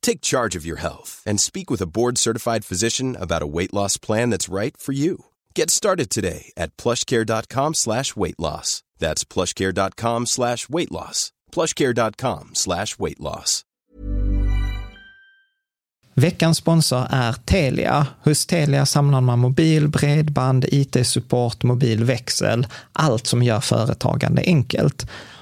Take charge of your health and speak with a board-certified physician about a weight loss plan that's right for you. Get started today at plushcare.com slash weight loss. That's plushcare.com slash weight loss. plushcare.com slash weight loss. Veckans sponsor är Telia. Hos Telia samlar man mobil, bredband, IT-support, mobilväxel, allt som gör företagande enkelt.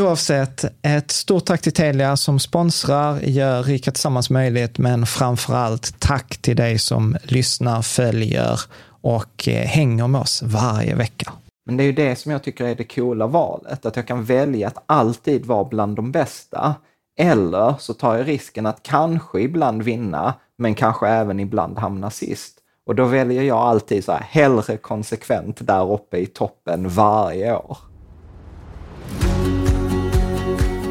Oavsett, ett stort tack till Telia som sponsrar, gör Rika Tillsammans möjligt, men framför allt tack till dig som lyssnar, följer och eh, hänger med oss varje vecka. Men det är ju det som jag tycker är det coola valet, att jag kan välja att alltid vara bland de bästa. Eller så tar jag risken att kanske ibland vinna, men kanske även ibland hamna sist. Och då väljer jag alltid så här, hellre konsekvent där uppe i toppen varje år.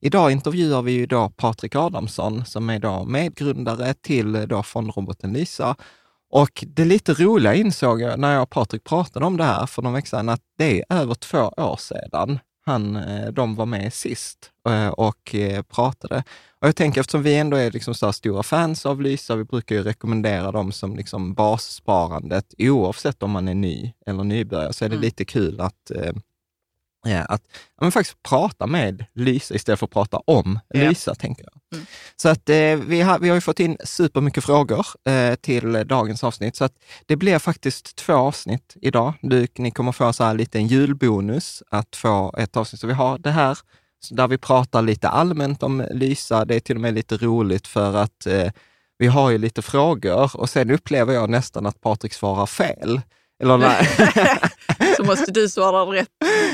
Idag intervjuar vi ju då Patrik Adamsson som är då medgrundare till då fondroboten Lysa. Och det lite roliga insåg jag när jag och Patrik pratade om det här för någon vecka sedan, att det är över två år sedan han, eh, de var med sist eh, och eh, pratade. Och jag tänker eftersom vi ändå är liksom så stora fans av Lysa, vi brukar ju rekommendera dem som liksom bassparandet, oavsett om man är ny eller nybörjare, så är det mm. lite kul att att ja, men faktiskt prata med Lysa istället för att prata om ja. Lysa, tänker jag. Mm. Så att eh, vi, har, vi har ju fått in supermycket frågor eh, till dagens avsnitt, så att det blir faktiskt två avsnitt idag. Du, ni kommer få så här lite en julbonus att få ett avsnitt. Så vi har det här där vi pratar lite allmänt om Lysa. Det är till och med lite roligt för att eh, vi har ju lite frågor och sen upplever jag nästan att Patrik svarar fel. Eller nej. Så måste du svara rätt.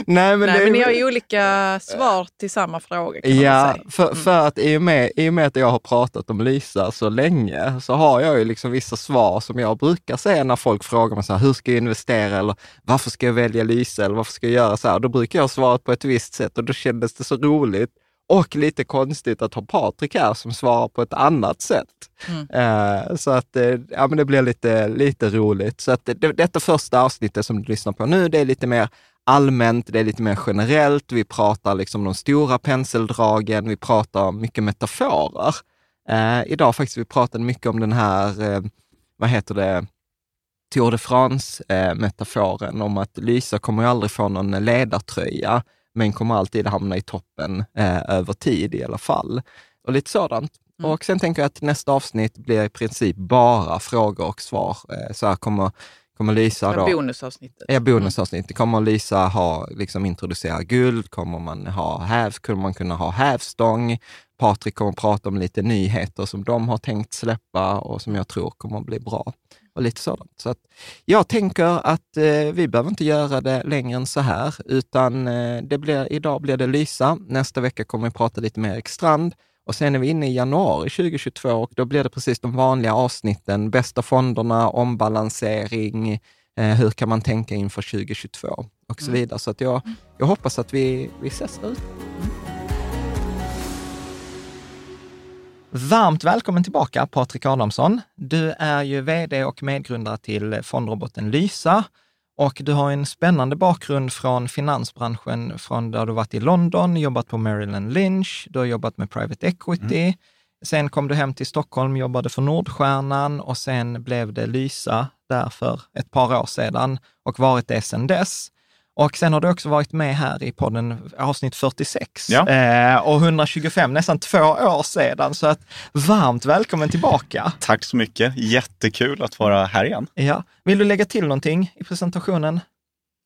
Nej, men, nej, det, men ni har ju olika svar till samma fråga. Ja. För, mm. för att i och, med, i och med att jag har pratat om Lysa så länge, så har jag ju liksom vissa svar som jag brukar säga när folk frågar mig så här, hur ska jag investera eller varför ska jag välja Lysa eller varför ska jag göra så här? Då brukar jag svara på ett visst sätt och då kändes det så roligt Och lite konstigt att ha Patrik här som svarar på ett annat sätt. Mm. Eh, så att eh, ja, men det blir lite, lite roligt. Så att det, detta första avsnittet som du lyssnar på nu, det är lite mer allmänt, det är lite mer generellt. Vi pratar liksom de stora penseldragen, vi pratar mycket metaforer. Eh, idag faktiskt, vi pratade mycket om den här, eh, vad heter det, Tour de France-metaforen om att Lysa kommer ju aldrig få någon ledartröja, men kommer alltid hamna i toppen eh, över tid i alla fall. Och lite sådant. Mm. Och sen tänker jag att nästa avsnitt blir i princip bara frågor och svar. Eh, så här kommer, kommer Lysa då... Bonusavsnittet. Ja, bonusavsnitt. Kommer Lisa ha, liksom introducera guld? Kommer man ha häv, kommer man kunna ha hävstång? Patrik kommer prata om lite nyheter som de har tänkt släppa och som jag tror kommer att bli bra. Och lite sådant. Så jag tänker att eh, vi behöver inte göra det längre än så här, utan eh, det blir, idag blir det Lysa. Nästa vecka kommer vi prata lite mer Erik Strand. Och sen är vi inne i januari 2022 och då blir det precis de vanliga avsnitten. Bästa fonderna, ombalansering, eh, hur kan man tänka inför 2022 och så Mm. vidare. Så att jag, jag hoppas att vi, vi ses där ute. Varmt välkommen tillbaka Patrik Adamsson. Du är ju vd och medgrundare till fondroboten Lysa och du har en spännande bakgrund från finansbranschen, från där du varit i London, jobbat på Maryland Lynch, du har jobbat med private equity. Sen kom du hem till Stockholm, jobbade för Nordstjärnan och sen blev det Lysa där för ett par år sedan och varit det sedan dess. Och sen har du också varit med här i podden avsnitt 46 Ja. eh, och 125, nästan två år sedan. Så att varmt välkommen tillbaka. Tack så mycket. Jättekul att vara här igen. Ja. Vill du lägga till någonting i presentationen?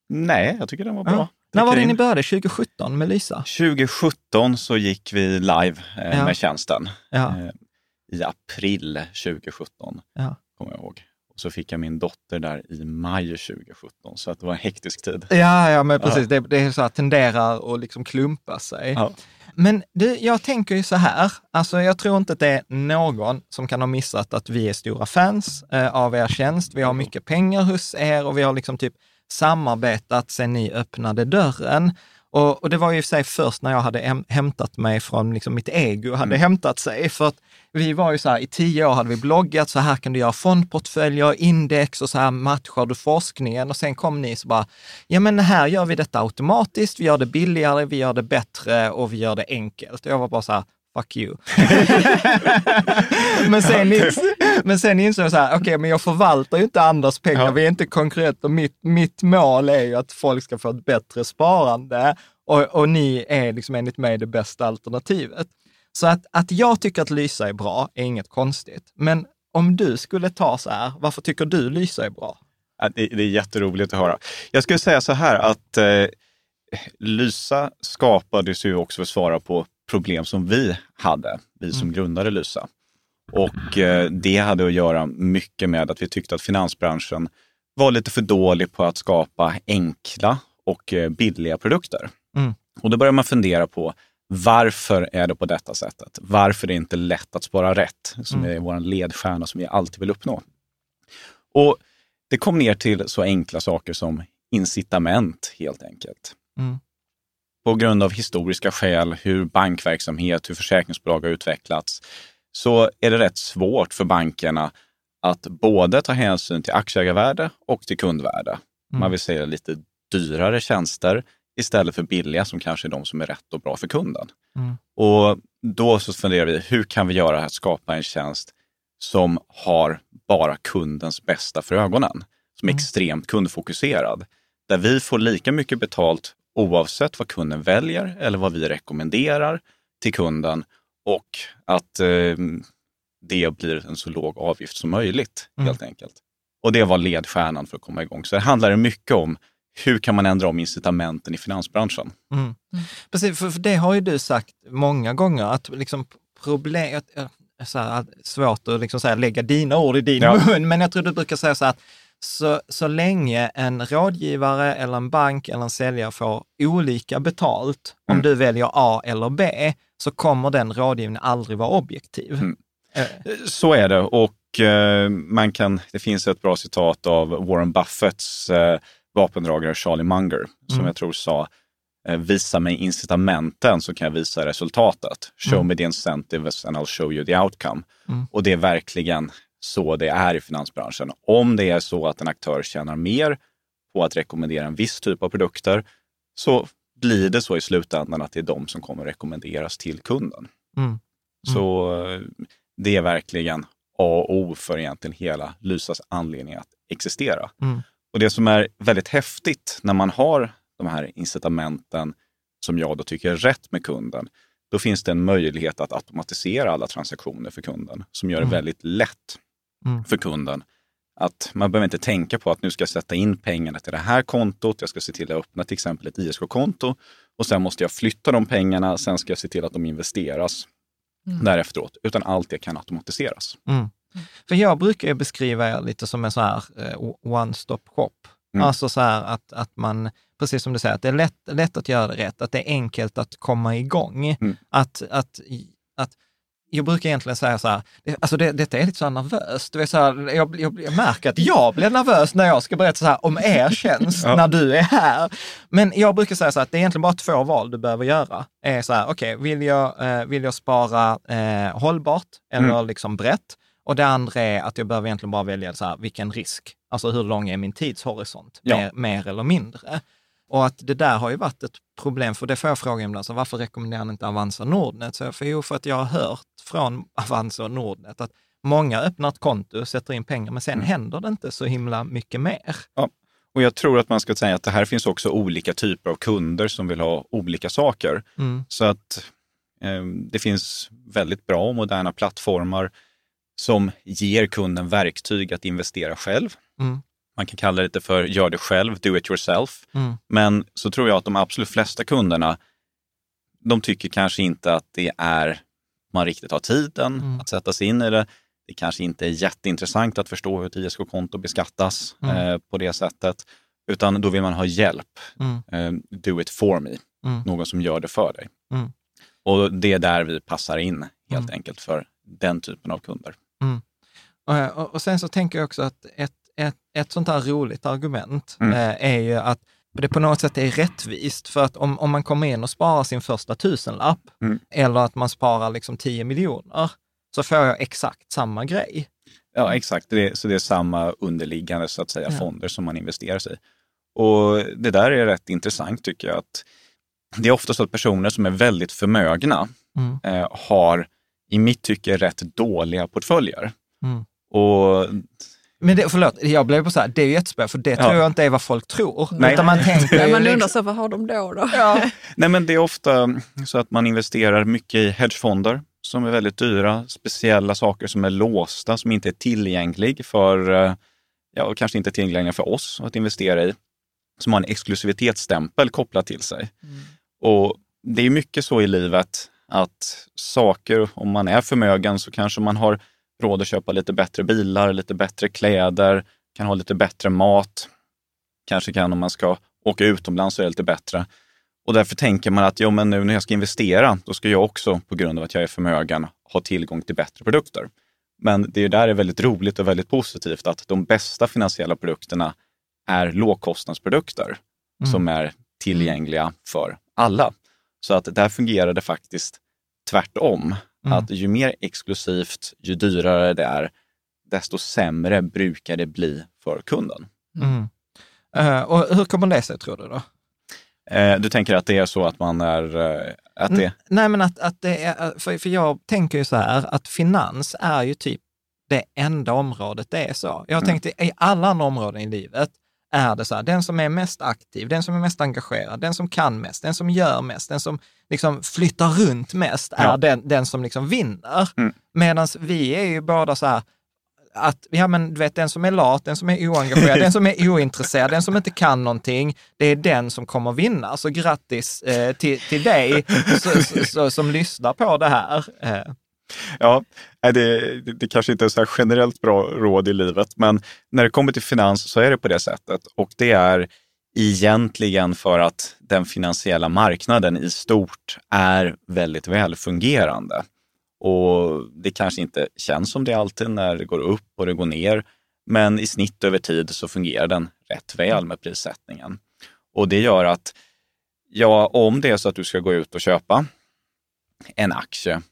Nej, jag tycker den var Ja. bra. När var det ni började? 2017 med Lysa? 2017 så gick vi live eh, Ja. med tjänsten. Ja. Eh, I april 2017, Ja. kommer jag ihåg. Så fick jag min dotter där i maj 2017, så att det var en hektisk tid. Ja, ja men precis. Ja. Det, det är så här, tenderar att liksom klumpa sig. Ja. Men du, jag tänker ju så här, alltså jag tror inte att det är någon som kan ha missat att vi är stora fans eh, av er tjänst. Vi har mycket pengar hos er och vi har liksom typ samarbetat sedan ni öppnade dörren. Och, och det var ju i sig först när jag hade häm- hämtat mig från liksom mitt ego, hade Mm. hämtat sig. För att vi var ju så här, i tio år hade vi bloggat, så här kan du göra fondportföljer, index och så här matchar du forskningen. Och sen kom ni så bara, ja men här gör vi detta automatiskt, vi gör det billigare, vi gör det bättre och vi gör det enkelt. Och jag var bara så här, fuck you. men, sen, ins- men sen insåg jag så här, okej, men jag förvaltar ju inte andras pengar, Ja. vi är inte konkret och mitt, mitt mål är ju att folk ska få ett bättre sparande och, och ni är liksom enligt mig det bästa alternativet. Så att, att jag tycker att Lysa är bra är inget konstigt. Men om du skulle ta så här, varför tycker du Lysa är bra? Det, det är jätteroligt att höra. Jag skulle säga så här att eh, Lysa skapades ju också för att svara på problem som vi hade, vi som grundade Lysa. Och eh, det hade att göra mycket med att vi tyckte att finansbranschen var lite för dålig på att skapa enkla och eh, billiga produkter. Mm. Och då börjar man fundera på varför är det på detta sättet? Varför är det inte lätt att spara rätt? Som är vår ledstjärna som vi alltid vill uppnå. Och det kom ner till så enkla saker som incitament helt enkelt. Mm. På grund av historiska skäl, hur bankverksamhet, hur försäkringsbolag har utvecklats, så är det rätt svårt för bankerna att både ta hänsyn till aktieägarvärde och till kundvärde. Man vill säga lite dyrare tjänster istället för billiga som kanske är de som är rätt och bra för kunden. Mm. Och då så funderar vi, hur kan vi göra att skapa en tjänst som har bara kundens bästa för ögonen? Som är extremt kundfokuserad. Där vi får lika mycket betalt oavsett vad kunden väljer eller vad vi rekommenderar till kunden och att eh, det blir en så låg avgift som möjligt helt enkelt. Och det var ledstjärnan för att komma igång. Så det handlar mycket om hur kan man ändra om incitamenten i finansbranschen? Mm. Precis, för, för det har ju du sagt många gånger, att liksom problem, så här, att svårt att liksom så här, lägga dina ord i din Ja. mun, men jag tror du brukar säga så här att så, så länge en rådgivare eller en bank eller en säljare får olika betalt, om Mm. du väljer A eller B, så kommer den rådgivningen aldrig vara objektiv. Mm. Eh, Så är det och eh, man kan, det finns ett bra citat av Warren Buffetts eh, vapendragare Charlie Munger som Mm. jag tror sa eh, visa mig incitamenten så kan jag visa resultatet. Show Mm. me the incentives and I'll show you the outcome. Mm. Och det är verkligen så det är i finansbranschen. Om det är så att en aktör tjänar mer på att rekommendera en viss typ av produkter så blir det så i slutändan att det är de som kommer rekommenderas till kunden. Mm. Så eh, det är verkligen A och O för egentligen hela Lysas anledning att existera. Mm. Och det som är väldigt häftigt när man har de här incitamenten som jag då tycker är rätt med kunden, då finns det en möjlighet att automatisera alla transaktioner för kunden som gör det Mm. väldigt lätt Mm. för kunden. Att man behöver inte tänka på att nu ska jag sätta in pengarna till det här kontot, jag ska se till att öppna till exempel ett ISK-konto och sen måste jag flytta de pengarna, sen ska jag se till att de investeras därefteråt. Utan allt det kan automatiseras. Mm. För jag brukar ju beskriva er lite som en sån här eh, one-stop shop. Mm. Alltså så här att, att man, precis som du säger, att det är lätt, lätt att göra det rätt, att det är enkelt att komma igång. Mm. Att, att, att jag brukar egentligen säga så här, alltså det, detta är lite så nervöst. Det är så här, jag, jag, jag märker att jag blir nervös när jag ska berätta så här om er tjänst Ja. när du är här. Men jag brukar säga så här att det är egentligen bara två val du behöver göra. Är så här, okej, vill, jag, eh, vill jag spara eh, hållbart eller Mm. liksom brett? Och det andra är att jag behöver egentligen bara välja så här, vilken risk, alltså hur lång är min tidshorisont, Ja. mer, mer eller mindre. Och att det där har ju varit ett problem, för det får jag fråga ibland, så varför rekommenderar ni inte Avanza Nordnet? Så jag, för, jo, för att jag har hört från Avanza och Nordnet att många öppnar ett konto, sätter in pengar, men sen Mm. händer det inte så himla mycket mer. Och jag tror att man ska säga att det här finns också olika typer av kunder som vill ha olika saker. Mm. Så att eh, det finns väldigt bra och moderna plattformar som ger kunden verktyg att investera själv. Mm. Man kan kalla det lite för gör det själv, do it yourself. Mm. Men så tror jag att de absolut flesta kunderna, de tycker kanske inte att det är man riktigt har tiden Mm. att sätta sig in i det. Det kanske inte är jätteintressant att förstå hur ett ISK-konto beskattas Mm. eh, på det sättet. Utan då vill man ha hjälp. Mm. Eh, do it for me. Mm. Någon som gör det för dig. Mm. Och det är där vi passar in helt enkelt för den typen av kunder. Och, och sen så tänker jag också att ett, ett, sånt här roligt argument Mm. eh, är ju att det på något sätt är rättvist. För att om, om man kommer in och sparar sin första tusenlapp, Mm. eller att man sparar liksom 10 miljoner, så får jag exakt samma grej. Ja, exakt. Det är, så det är samma underliggande så att säga, Ja. fonder som man investerar i. Och det där är rätt intressant tycker jag. att Det är ofta så att personer som är väldigt förmögna Mm. eh, har, i mitt tycke, rätt dåliga portföljer. Mm. Och Men det, förlåt, jag blev på så här, det är ju jättespännande, för det Ja. tror jag inte är vad folk tror. Nej. Utan man tänker ju man undrar liksom, så, vad har de då? då? ja, Nej, men det är ofta så att man investerar mycket i hedgefonder som är väldigt dyra, speciella saker som är låsta, som inte är tillgängliga för, eh, ja, kanske inte tillgängliga för oss att investera i, som har en exklusivitetsstämpel kopplad till sig. Och det är mycket så i livet att saker, om man är förmögen så kanske man har råd att köpa lite bättre bilar, lite bättre kläder, kan ha lite bättre mat. Kanske kan om man ska åka utomlands så är det lite bättre. Och därför tänker man att jo, men nu när jag ska investera, då ska jag också på grund av att jag är förmögen ha tillgång till bättre produkter. Men det är där det är väldigt roligt och väldigt positivt att de bästa finansiella produkterna är lågkostnadsprodukter Mm. som är tillgängliga för alla. Så att där fungerar det faktiskt tvärtom. Mm. Att ju mer exklusivt, ju dyrare det är, desto sämre brukar det bli för kunden. mm. Eh, och hur kommer det sig tror du då? Eh, du tänker att det är så att man är... Eh, att det, Nej, men att, att det är, för, för jag tänker ju så här, att finans är ju typ det enda området det är så. Jag Mm. tänkte i alla andra områden i livet är det så här, den som är mest aktiv, den som är mest engagerad, den som kan mest, den som gör mest, den som liksom flyttar runt mest är Ja. den, den som liksom vinner. Mm. Medan vi är ju båda så här, att, ja men du vet, den som är lat, den som är oengagerad, den som är ointresserad, den som inte kan någonting, det är den som kommer vinna. Så grattis eh, till, till dig så, så, så, som lyssnar på det här. Eh, Ja, det, det, det kanske inte är så här generellt bra råd i livet, men när det kommer till finans så är det på det sättet. Och det är egentligen för att den finansiella marknaden i stort är väldigt välfungerande. Och det kanske inte känns som det alltid när det går upp och det går ner, men i snitt över tid så fungerar den rätt väl med prissättningen. Och det gör att Ja, om det är så att du ska gå ut och köpa en aktie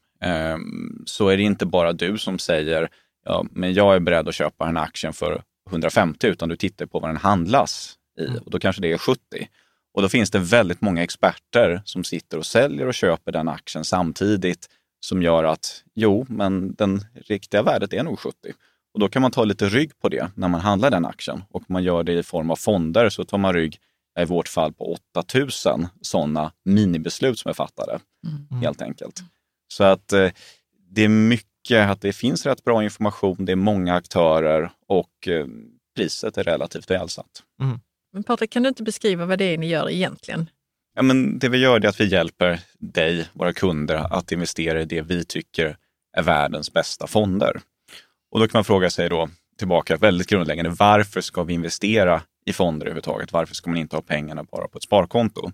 så är det inte bara du som säger ja, men jag är beredd att köpa den här aktien för 150 utan du tittar på vad den handlas i och då kanske det är 70. Och då finns det väldigt många experter som sitter och säljer och köper den aktien samtidigt som gör att jo, men den riktiga värdet är nog 70. Och då kan man ta lite rygg på det när man handlar den aktien. Och man gör det i form av fonder så tar man rygg, i vårt fall, på 8000 sådana minibeslut som är fattade. Mm. Helt enkelt. Så att eh, det är mycket att det finns rätt bra information, det är många aktörer och eh, priset är relativt välsatt. Men Patrik, kan du inte beskriva vad det är ni gör egentligen? Ja, men det vi gör är att vi hjälper dig, våra kunder, att investera i det vi tycker är världens bästa fonder. Och då kan man fråga sig då tillbaka väldigt grundläggande, varför ska vi investera i fonder överhuvudtaget? Varför ska man inte ha pengarna bara på ett sparkonto?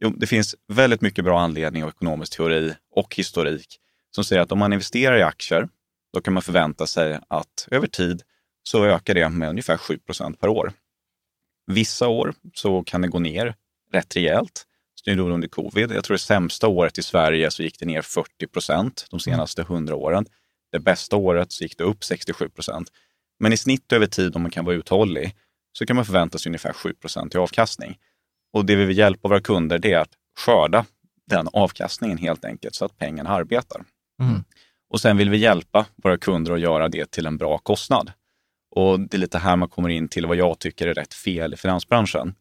Jo, det finns väldigt mycket bra anledning och ekonomisk teori och historik som säger att om man investerar i aktier, då kan man förvänta sig att över tid så ökar det med ungefär 7% per år. Vissa år så kan det gå ner rätt rejält. Så det är under covid. Jag tror det sämsta året i Sverige så gick det ner 40 procent de senaste 100 åren. Det bästa året så gick det upp 67 procent. Men i snitt över tid, om man kan vara uthållig, så kan man förvänta sig ungefär 7 procent i avkastning. Och det vi vill hjälpa våra kunder det är att skörda den avkastningen helt enkelt så att pengarna arbetar. Mm. Och sen vill vi hjälpa våra kunder att göra det till en bra kostnad. Och det är lite här man kommer in till vad jag tycker är rätt fel i finansbranschen.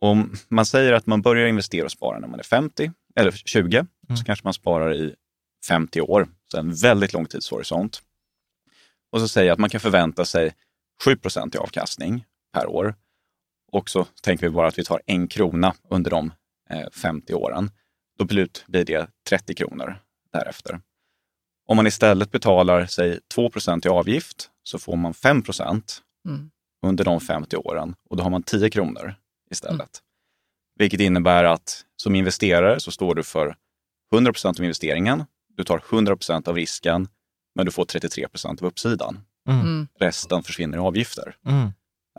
Om man säger att man börjar investera och spara när man är 50 eller 20, så kanske man sparar i 50 år, så en väldigt lång tidshorisont. Och så säger jag att man kan förvänta sig 7% i avkastning per år. Och så tänker vi bara att vi tar en krona under de eh, 50 åren. Då blir det 30 kronor därefter. Om man istället betalar, säg 2 i avgift, så får man 5 Mm. under de 50 åren och då har man 10 kronor istället. Vilket innebär att som investerare så står du för 100% av investeringen, du tar 100% av risken, men du får 33% av uppsidan. Mm. Resten försvinner i avgifter.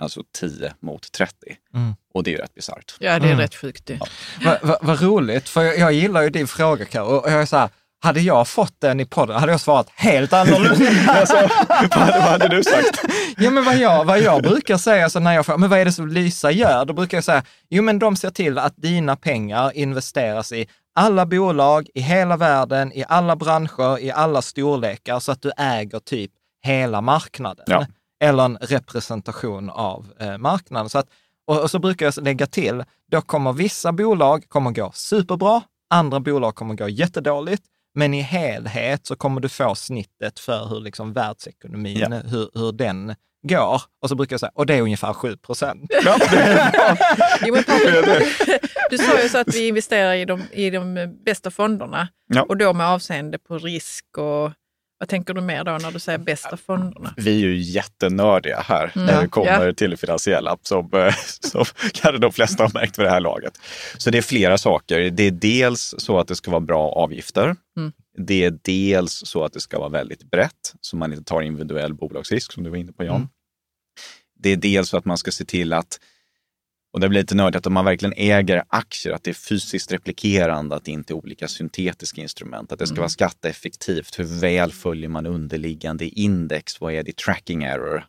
Alltså 10 mot 30. Mm. Och det är ju rätt bisarrt. Ja, det är Mm. rätt sjukt det. Vad va, vad roligt, för jag, jag gillar ju din fråga Karo. och jag är så här, hade jag fått den i podden hade jag svarat helt annorlunda. alltså, vad, vad hade du sagt? Ja, men vad jag, vad jag brukar säga så när jag frågar, men vad är det som Lysa gör? Då brukar jag säga, jo men de ser till att dina pengar investeras i alla bolag i hela världen, i alla branscher, i alla storlekar, så att du äger typ hela marknaden. Ja. Eller en representation av eh, marknaden. Så att, och, och så brukar jag lägga till, då kommer vissa bolag kommer gå superbra, andra bolag kommer gå jättedåligt, men i helhet så kommer du få snittet för hur liksom världsekonomin, Ja. hur, hur den går. Och så brukar jag säga, och det är ungefär 7 procent. Jo, du sa ju så att vi investerar i de, i de bästa fonderna Ja. och då med avseende på risk och vad tänker du mer då när du säger bästa fonderna? Vi är ju jättenördiga här Mm. när det kommer Ja. till det finansiella, som, som kanske de flesta har märkt vid det här laget. Så det är flera saker. Det är dels så att det ska vara bra avgifter. Mm. Det är dels så att det ska vara väldigt brett, så man inte tar individuell bolagsrisk, som du var inne på Jan. Mm. Det är dels så att man ska se till att, och det blir lite nördigt, att om man verkligen äger aktier, att det är fysiskt replikerande, att det inte är olika syntetiska instrument, att det ska Mm. vara skatteeffektivt. Hur väl följer man underliggande index? Vad är det tracking error?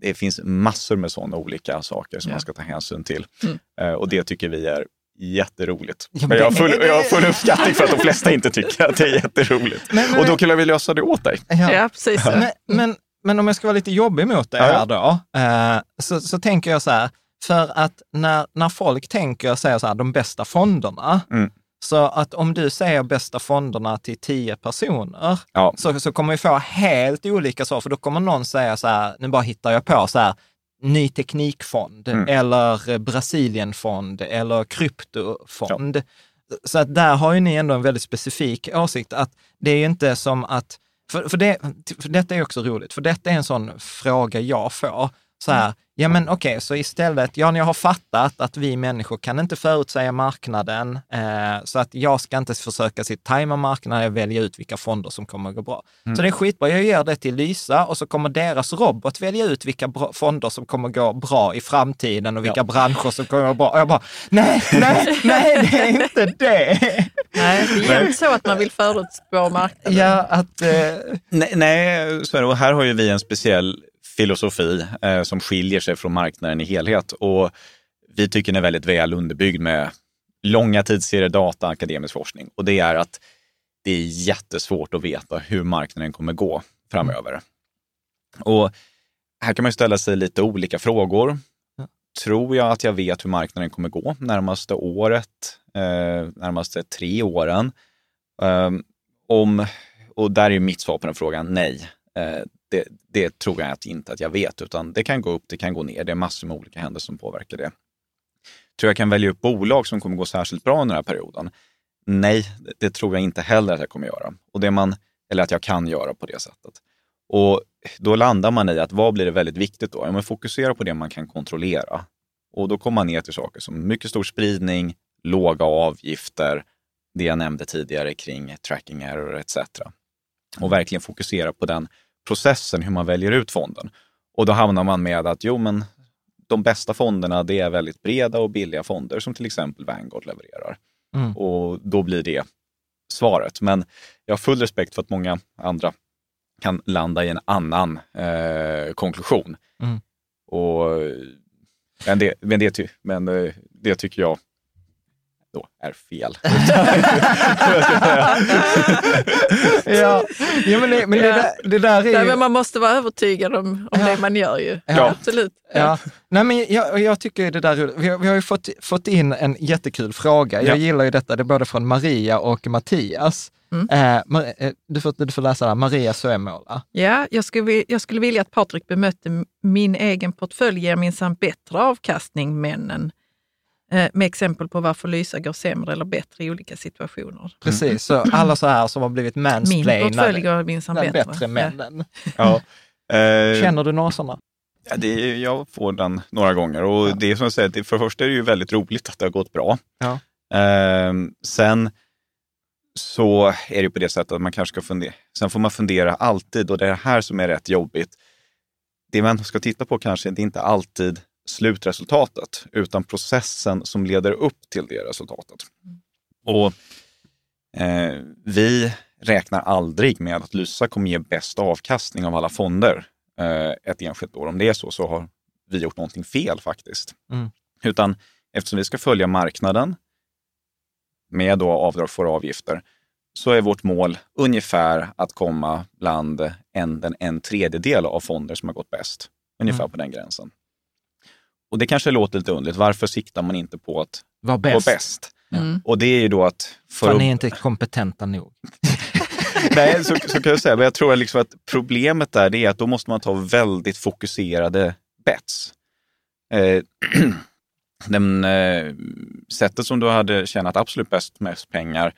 Det finns massor med sådana olika saker som Ja. man ska ta hänsyn till. Mm. Eh, och det tycker vi är jätteroligt. Ja, men men jag, har det- full, jag har full uppskattning för att de flesta inte tycker att det är jätteroligt. Men- men- och då kan vi lösa det åt dig. Ja, precis. Men, men, men om jag ska vara lite jobbig mot det Ja, ja. här då, eh, så, så tänker jag så här, för att när, när folk tänker, säger så här, de bästa fonderna, Mm. så att om du säger bästa fonderna till tio personer, Ja. så, så kommer vi få helt olika svar, för då kommer någon säga så här, nu bara hittar jag på så här, ny teknikfond Mm. eller Brasilienfond eller kryptofond. Så att där har ju ni ändå en väldigt specifik åsikt, att det är ju inte som att, för, för, det, för detta är också roligt, för detta är en sån fråga jag får. Så här, ja men okej, okay, så istället, ja, jag har fattat att vi människor kan inte förutsäga marknaden, eh, så att jag ska inte försöka sitt tajma marknaden, och välja ut vilka fonder som kommer att gå bra. Mm. Så det är skitbra, jag gör det till Lysa och så kommer deras robot välja ut vilka fonder som kommer att gå bra i framtiden och vilka ja. branscher som kommer att gå bra. Och jag bara, nej, nej, nej, det är inte det. Nej, det är inte så att man vill förutspå marknaden. Ja, att... Eh... Nej, nej, så är det. Och här har ju vi en speciell filosofi eh, som skiljer sig från marknaden i helhet. Och vi tycker den är väldigt väl underbyggd med långa tidsserier, data, akademisk forskning. Och det är att det är jättesvårt att veta hur marknaden kommer gå framöver. Och här kan man ställa sig lite olika frågor. Tror jag att jag vet hur marknaden kommer gå närmaste året, eh, närmaste tre åren? Eh, om, och där är mitt svar på den frågan nej. Eh, det, det, tror jag inte att jag vet, utan det kan gå upp, det kan gå ner. Det är massor med olika händelser som påverkar det. Tror jag kan välja upp bolag som kommer gå särskilt bra under den här perioden? Nej, det tror jag inte heller att jag kommer göra. Och det man, eller att jag kan göra på det sättet. Och då landar man i att vad blir det väldigt viktigt då? Ja, men fokusera på det man kan kontrollera. Och då kommer man ner till saker som mycket stor spridning, låga avgifter, det jag nämnde tidigare kring tracking error etc. Och verkligen fokusera på den processen hur man väljer ut fonden. Och då hamnar man med att jo, men de bästa fonderna det är väldigt breda och billiga fonder som till exempel Vanguard levererar. Mm. Och då blir det svaret. Men jag har full respekt för att många andra kan landa i en annan eh, konklusion. Mm. Och, men det, men, det, men eh, det tycker jag då är fel. ja, ja, men, det, men det, där, det där är ju... Nej, men man måste vara övertygad om, om ja. det man gör ju. Ja. Absolut. Ja. Nej, men jag, jag tycker det där vi har, vi har ju fått, fått in en jättekul fråga. Jag gillar ju detta, det är både från Maria och Mattias. Mm. Eh, eh du, får, du får läsa där, Maria Söemåla. Ja, jag skulle, jag skulle vilja att Patrik bemötte min egen portfölj ger minsann bättre avkastning, männen med exempel på varför Lysa går sämre eller bättre i olika situationer. Precis, så alla så här som har blivit mansplainade. Min portfölj går minsann bättre. bättre männen. Ja. Eh, Känner du några sådana? Ja, det är, jag får den några gånger och ja. det är som jag säger, för det första är det ju väldigt roligt att det har gått bra. Ja. Eh, sen så är det på det sättet att man kanske ska fundera. Sen får man fundera alltid och det är det här som är rätt jobbigt. Det man ska titta på kanske, det är inte alltid slutresultatet, utan processen som leder upp till det resultatet. Och eh, Vi räknar aldrig med att Lysa kommer ge bäst avkastning av alla fonder eh, ett enskilt år. Om det är så, så har vi gjort någonting fel faktiskt. Mm. Utan eftersom vi ska följa marknaden med då avdrag för avgifter, så är vårt mål ungefär att komma bland en, en, tredjedel av fonder som har gått bäst. Ungefär mm. på den gränsen. Och det kanske låter lite underligt. Varför siktar man inte på att vara bäst? Vara bäst? Mm. Och det är ju då att... För, för ni är inte kompetenta nog. Nej, så, så, kan jag säga. Men jag tror liksom att problemet där är att då måste man ta väldigt fokuserade bets. Eh, den, eh, sättet som du hade tjänat absolut bäst mest pengar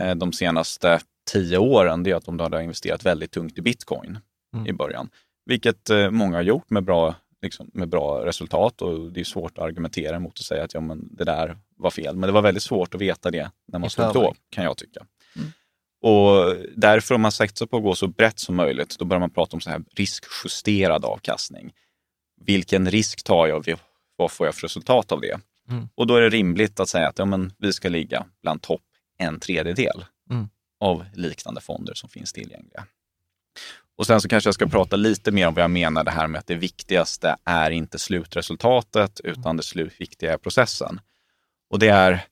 eh, de senaste tio åren, det är att om du hade investerat väldigt tungt i bitcoin mm. i början. Vilket eh, många har gjort med bra liksom, med bra resultat och det är svårt att argumentera mot att säga att ja, men det där var fel. Men det var väldigt svårt att veta det när man stod då, kan jag tycka. Mm. Och därför om man satsar på att gå så brett som möjligt, då börjar man prata om så här riskjusterad avkastning. Vilken risk tar jag? Vad får jag för resultat av det? Mm. Och då är det rimligt att säga att ja, men vi ska ligga bland topp en tredjedel mm. av liknande fonder som finns tillgängliga. Och sen så kanske jag ska prata lite mer om vad jag menar det här med att det viktigaste är inte slutresultatet utan det slut, viktiga är processen. Och det är,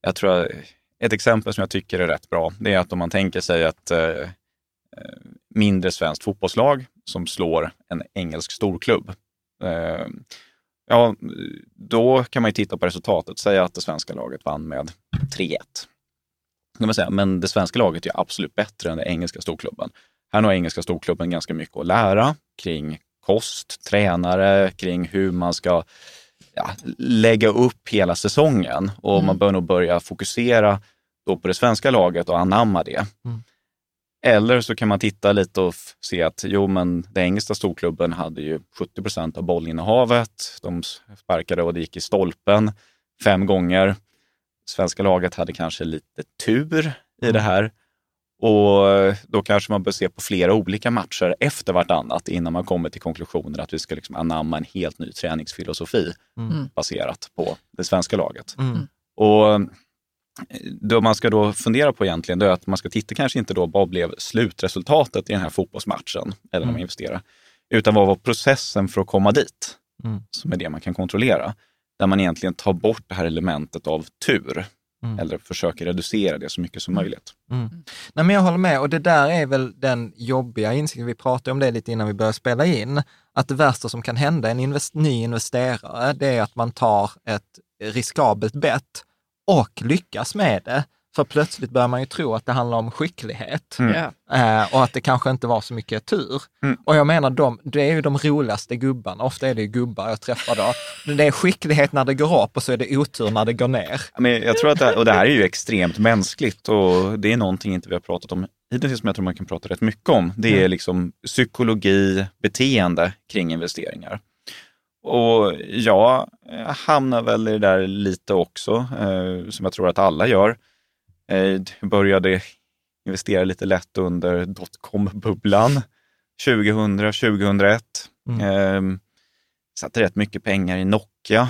jag tror, ett exempel som jag tycker är rätt bra, det är att om man tänker sig ett eh, eh mindre svenskt fotbollslag som slår en engelsk storklubb. Eh, ja, då kan man ju titta på resultatet, säga att det svenska laget vann med 3-1. Men det svenska laget är absolut bättre än den engelska storklubben. Här har engelska storklubben ganska mycket att lära kring kost, tränare, kring hur man ska ja, lägga upp hela säsongen. Och mm. man bör nog börja fokusera då på det svenska laget och anamma det. Mm. Eller så kan man titta lite och se att jo, men den engelska storklubben hade ju 70 procent av bollinnehavet. De sparkade och det gick i stolpen fem gånger. Svenska laget hade kanske lite tur i det här. Och då kanske man bör se på flera olika matcher efter vartannat innan man kommer till konklusionen att vi ska liksom anamma en helt ny träningsfilosofi Mm. baserat på det svenska laget. Mm. Och det man ska då fundera på egentligen, är att man ska titta kanske inte då vad blev slutresultatet i den här fotbollsmatchen, eller när man Mm. investerar, utan vad var processen för att komma dit, Mm. som är det man kan kontrollera. Där man egentligen tar bort det här elementet av tur, Mm. eller försöker reducera det så mycket som möjligt. Mm. Nej, men jag håller med och det där är väl den jobbiga insikten, vi pratade om det lite innan vi började spela in, att det värsta som kan hända en invest ny investerare, det är att man tar ett riskabelt bett och lyckas med det. För plötsligt börjar man ju tro att det handlar om skicklighet Mm. Eh, och att det kanske inte var så mycket tur. Mm. Och jag menar, de, det är ju de roligaste gubbarna, ofta är det ju gubbar jag träffar då. Det är skicklighet när det går upp och så är det otur när det går ner. Men jag tror att det, och det här är ju extremt mänskligt och det är någonting inte vi har pratat om hittills som jag tror man kan prata rätt mycket om. Det är liksom psykologi, beteende kring investeringar. Och jag hamnar väl i det där lite också, eh, som jag tror att alla gör. Eh, jag började investera lite lätt under dotcom-bubblan 2000, 2001. Mm. Eh, satte rätt mycket pengar i Nokia.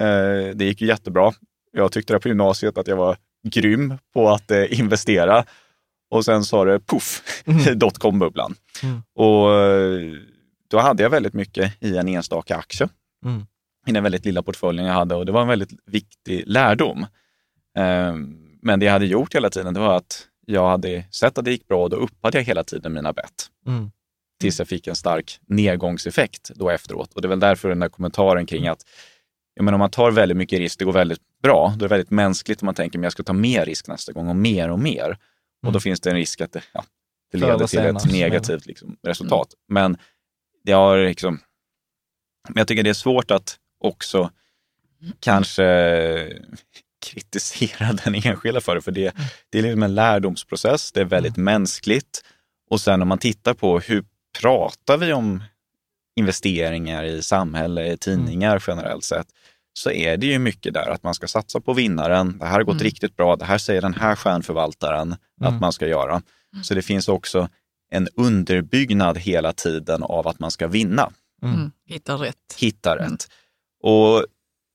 Eh, det gick ju jättebra. Jag tyckte det på gymnasiet att jag var grym på att eh, investera. Och sen sa det poff, dotcom-bubblan. Mm. Och eh, då hade jag väldigt mycket i en enstaka aktie. Mm. I den väldigt lilla portföljen jag hade och det var en väldigt viktig lärdom. Eh, Men det jag hade gjort hela tiden det var att jag hade sett att det gick bra och då uppade jag hela tiden mina bett. Mm. Tills jag fick en stark nedgångseffekt då efteråt. Och det är väl därför den där kommentaren kring att jag menar, om man tar väldigt mycket risk, det går väldigt bra, då är det väldigt mänskligt om man tänker att jag ska ta mer risk nästa gång och mer och mer. Och då Mm. finns det en risk att det, ja, det leder till ett negativt liksom, resultat. Men det har liksom, men jag tycker det är svårt att också kanske kritisera den enskilda för det, för det, det är liksom en lärdomsprocess, det är väldigt mänskligt. Och sen om man tittar på hur pratar vi om investeringar i samhälle, i tidningar generellt sett, så är det ju mycket där att man ska satsa på vinnaren. Det här har gått Mm. riktigt bra. Det här säger den här stjärnförvaltaren Mm. att man ska göra. Så det finns också en underbyggnad hela tiden av att man ska vinna, Mm. Mm. Hitta rätt. hitta Mm. rätt. Och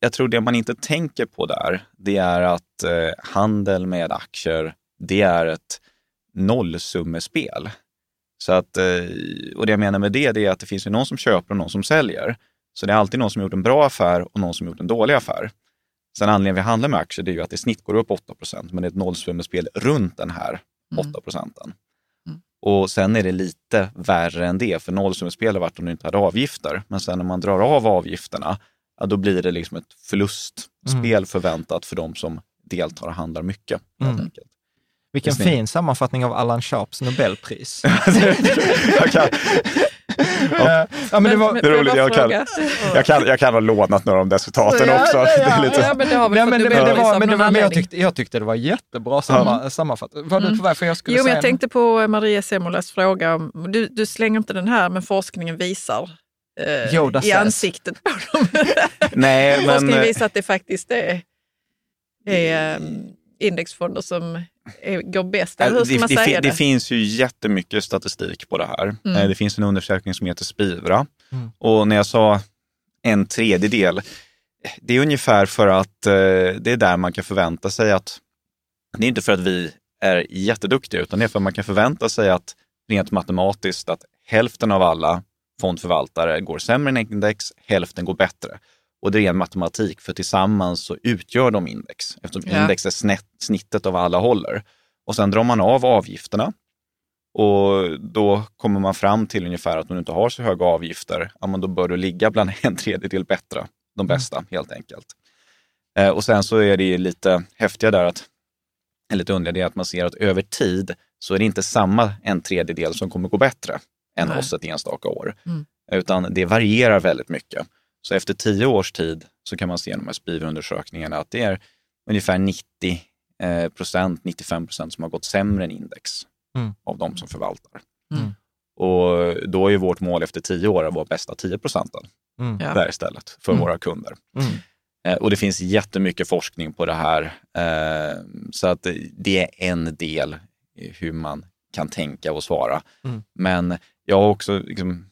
jag tror det man inte tänker på där, det är att eh, handel med aktier, det är ett nollsummespel. Så att, eh, och det jag menar med det, det är att det finns ju någon som köper och någon som säljer. Så det är alltid någon som gjort en bra affär och någon som gjort en dålig affär. Sen anledningen vi handlar med aktier det är ju att det i snitt går upp 8% men det är ett nollsummespel runt den här 8 procenten. Mm. Och sen är det lite värre än det, för nollsummespel har varit om du inte hade avgifter. Men sen när man drar av avgifterna, ja, då blir det liksom ett förlustspel förväntat för de som deltar och handlar mycket. Mm. Vilken fin sammanfattning av Allan Sharps Nobelpris. jag, kan, ja, men det var, det är roligt, jag kan- jag, kan, jag kan ha lånat några av de där citaten Ja, också. ja, Det är ja, lite, Ja, men det har väl Nej, fått men, det, men, det Nobelpris var, av men, det någon var, men jag, tyckte, jag tyckte det var jättebra samma, sammanfattat. Var det Mm. varför jag skulle Jo, men säga jag tänkte på Maria Semolas fråga. Om, du, du slänger inte den här, men forskningen visar Yoda i says. ansiktet på dem. nej, men, forskningen eh, visar att det faktiskt är, är eh, indexfonder som är, går bäst. Eller hur ska det, man det, säga det? det finns ju jättemycket statistik på det här. Mm. Eh, Det finns en undersökning som heter Spivra. Mm. Och när jag sa en tredjedel, det är ungefär för att eh, det är där man kan förvänta sig att, det är inte för att vi är jätteduktiga, utan det är för att man kan förvänta sig att rent matematiskt att hälften av alla fondförvaltare går sämre än index, hälften går bättre. Och det är ren matematik, för tillsammans så utgör de index, eftersom Ja. index är snett, snittet av alla håller. Och sen drar man av avgifterna och då kommer man fram till ungefär att om du inte har så höga avgifter, ja, men då bör du ligga bland en tredjedel bättre, de bästa helt enkelt. Eh, och sen så är det ju lite häftiga där, att, eller lite underliga, det är att man ser att över tid så är det inte samma en tredjedel som kommer gå bättre än Nej. oss ett enstaka år, Mm. utan det varierar väldigt mycket. Så efter tio års tid så kan man se här SPIV-undersökningarna att det är ungefär 90 eh, procent, 95 procent som har gått sämre än index Mm. av de som förvaltar. Mm. Och då är vårt mål efter tio år att vara bästa 10 procenten Mm. Där istället för Mm. våra kunder. Mm. Eh, Och det finns jättemycket forskning på det här. Eh, Så att det är en del i hur man kan tänka och svara. Mm. Men jag har också liksom,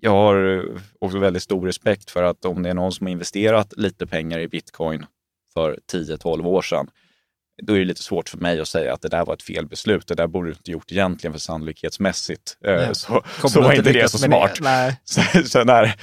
jag har också väldigt stor respekt för att om det är någon som har investerat lite pengar i bitcoin för 10-12 år sedan, då är det lite svårt för mig att säga att det där var ett fel beslut. Det där borde du inte gjort egentligen för sannolikhetsmässigt. Eh, Ja. Så, så var inte det så smart. det? Nej. Så, så när,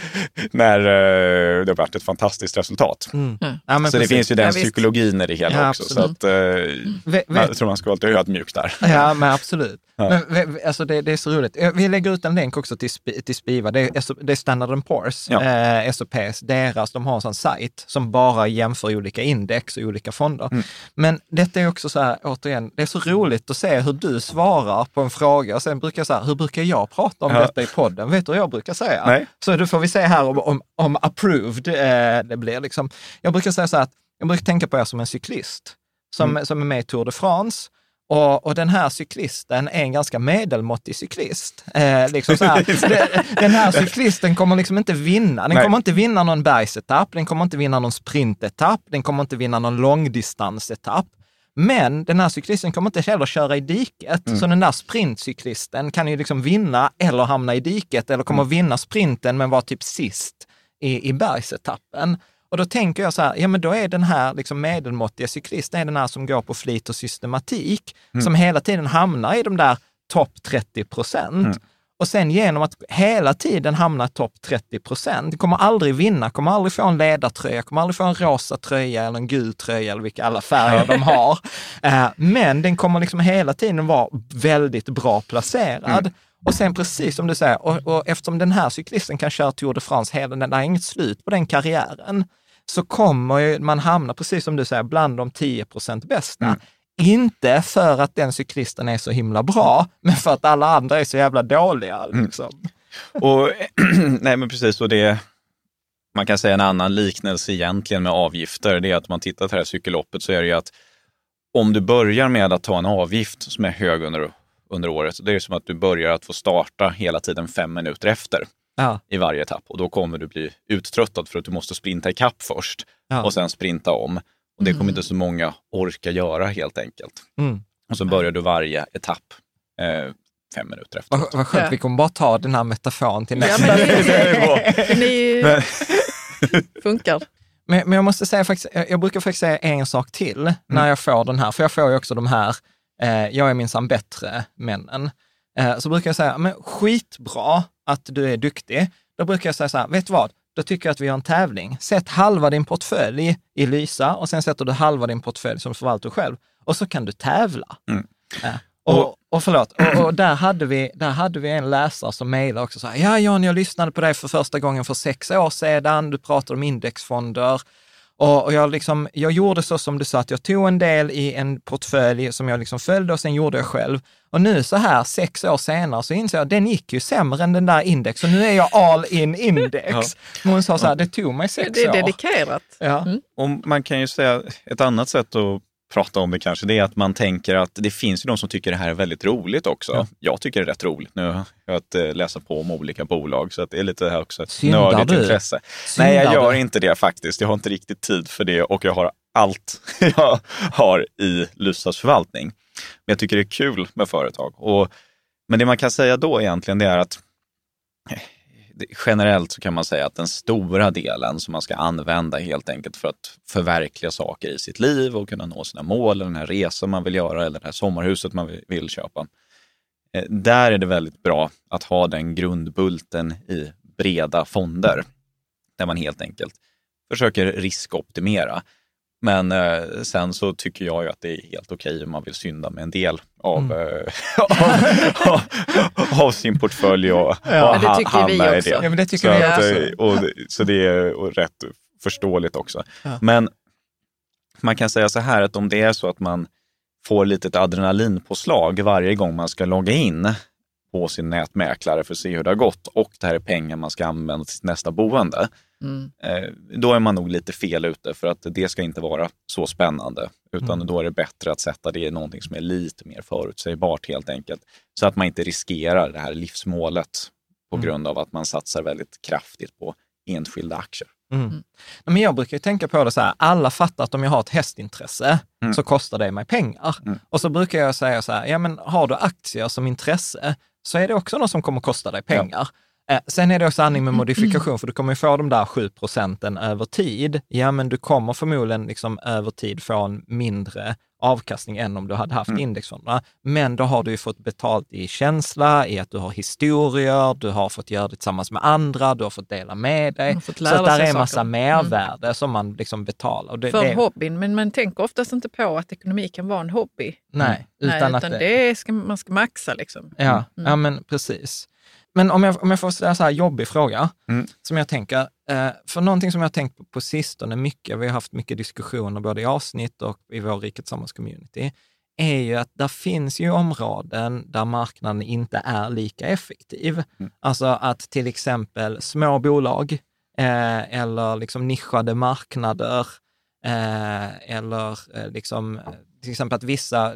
när eh, det har varit ett fantastiskt resultat. Mm. Ja. Ja, men så det precis. finns ju den Ja, psykologin i det hela Ja, också. Så absolut. att, eh, Ve- jag tror man ska vara lite ödmjuk där. Ja, men absolut. Ja. Men, alltså det, det är så roligt. Eh, Vi lägger ut en länk också till, till Spiva. Det är, det är Standard Poor's, Ja. eh, SOPs, deras, de har en sån sajt som bara jämför olika index och olika fonder. Mm. Men detta är också så här, återigen, det är så roligt att se hur du svarar på en fråga och sen brukar jag säga, hur brukar jag prata om Ja. detta i podden? Vet du vad jag brukar säga? Nej. Så då får vi se här om, om, om approved eh, det blir. Liksom. Jag brukar säga så här, att jag brukar tänka på er som en cyklist som, Mm. som är med i Tour de France. Och, och den här cyklisten är en ganska medelmåttig cyklist. Eh, liksom här, den här cyklisten kommer liksom inte vinna. Den Nej. kommer inte vinna någon bergsetapp, den kommer inte vinna någon sprintetapp, den kommer inte vinna någon långdistansetapp. Men den här cyklisten kommer inte heller köra i diket. Mm. Så den där sprintcyklisten kan ju liksom vinna eller hamna i diket eller kommer Mm. vinna sprinten men vara typ sist i, i bergsetappen. Och då tänker jag så här, ja men då är den här liksom medelmåttiga cyklisten är den här som går på flit och systematik, Mm. som hela tiden hamnar i de där topp 30 procent. Mm. Och sen genom att hela tiden hamna topp 30 procent, kommer aldrig vinna, kommer aldrig få en ledartröja, kommer aldrig få en rosa tröja eller en gul tröja eller vilka alla färger de har. Eh, Men den kommer liksom hela tiden vara väldigt bra placerad. Mm. Och sen precis som du säger, och, och eftersom den här cyklisten kan köra Tour de France hela, den- det är inget slut på den karriären, så kommer ju man hamna, precis som du säger, bland de 10 procent bästa. Mm. Inte för att den cyklisten är så himla bra, men för att alla andra är så jävla dåliga. Mm. Liksom. Och, nej men precis, och det, man kan säga en annan liknelse egentligen med avgifter, det är att om man tittar på det här cykelloppet så är det ju att om du börjar med att ta en avgift som är hög under, under året, det är som att du börjar att få starta hela tiden fem minuter efter Ja, i varje etapp och då kommer du bli uttröttad för att du måste sprinta ikapp först ja. och sen sprinta om. Och det kommer Mm. inte så många orka göra helt enkelt. Mm. Och så börjar du varje etapp eh, fem minuter efter. Vad, vad skönt, Ja. vi kommer bara ta den här metaforen till Ja, nästa. men Det ni Men- funkar. Men, men jag måste säga faktiskt, jag jag brukar faktiskt säga en sak till när jag får den här, för jag får ju också de här, eh, jag är minsann bättre männen. Eh, så brukar jag säga, men skitbra att du är duktig. Då brukar jag säga så här, vet du vad? Då tycker jag att vi gör en tävling. Sätt halva din portfölj i Lysa och sen sätter du halva din portfölj som förvaltar själv. Och så kan du tävla. Mm. Eh, och, och förlåt, och, och där, hade vi, där hade vi en läsare som mejlade också så här, ja Jan, jag lyssnade på dig för första gången för sex år sedan, du pratade om indexfonder. Och, och jag, liksom, jag gjorde så som du sa, att jag tog en del i en portfölj som jag liksom följde och sen gjorde jag själv. Och nu så här sex år senare så inser jag att den gick ju sämre än den där index, så nu är jag all in index. Ja. Men hon sa så här, det tog mig sex Det är år. dedikerat. Ja. Mm. Och man kan ju säga, ett annat sätt att prata om det kanske, det är att man tänker att det finns ju de som tycker det här är väldigt roligt också. Ja. Jag tycker det är rätt roligt nu har jag att eh, läsa på om olika bolag, så att det är lite här också ett Syndar nördigt du? intresse. Syndar Nej, jag gör du? inte det faktiskt. Jag har inte riktigt tid för det och jag har allt jag har i Lysas förvaltning. Men jag tycker det är kul med företag. Och, men det man kan säga då egentligen det är att generellt så kan man säga att den stora delen som man ska använda helt enkelt för att förverkliga saker i sitt liv och kunna nå sina mål, eller den här resan man vill göra eller det här sommarhuset man vill- köpa. Eh, där är det väldigt bra att ha den grundbulten i breda fonder där man helt enkelt försöker riskoptimera. Men eh, sen så tycker jag ju att det är helt okej om man vill synda med en del av, Mm. eh, av, av sin portfölj och, Ja. och ha- tycker vi hamna i också. det. Ja, men det tycker så vi att, också. eh, och, det- så det är och rätt förståeligt också. Ja. Men man kan säga så här att om det är så att man får lite adrenalinpåslag varje gång man ska logga in på sin nätmäklare för att se hur det har gått och det här är pengar man ska använda till sitt nästa boende, Mm. eh, då är man nog lite fel ute för att det ska inte vara så spännande. Utan Mm. då är det bättre att sätta det i någonting som är lite mer förutsägbart helt enkelt. Så att man inte riskerar det här livsmålet på Mm. grund av att man satsar väldigt kraftigt på enskilda aktier. Mm. Nej, Men jag brukar ju tänka på det så här, alla fattar att om jag har ett hästintresse Mm. så kostar det mig pengar. Mm. Och så brukar jag säga så här, ja men har du aktier som intresse så är det också något som kommer kosta dig pengar. Eh, sen är det också sanning med modifikation, för du kommer ju få de där 7 procenten över tid. Ja, men du kommer förmodligen liksom över tid få en mindre avkastning än om du hade haft Mm. indexfonderna. Men då har du ju fått betalt i känsla, i att du har historier, du har fått göra det tillsammans med andra, du har fått dela med dig. Så där är en massa. Mm. mervärde som man liksom betalar. Det, För det, hobbyn, men man tänker oftast inte på att ekonomi kan vara en hobby. nej, utan, Nej, att utan det ska, man ska maxa liksom. Ja, Mm. ja men precis. Men om jag, om jag får ställa en så här jobbig fråga, Mm. som jag tänker, eh, för någonting som jag har tänkt på på sistone mycket, vi har haft mycket diskussioner både i avsnitt och i vår Riket Tillsammans-community, är ju att där finns ju områden där marknaden inte är lika effektiv. Mm. Alltså att till exempel små bolag eh, eller liksom nischade marknader eh, eller eh, liksom, till exempel att vissa,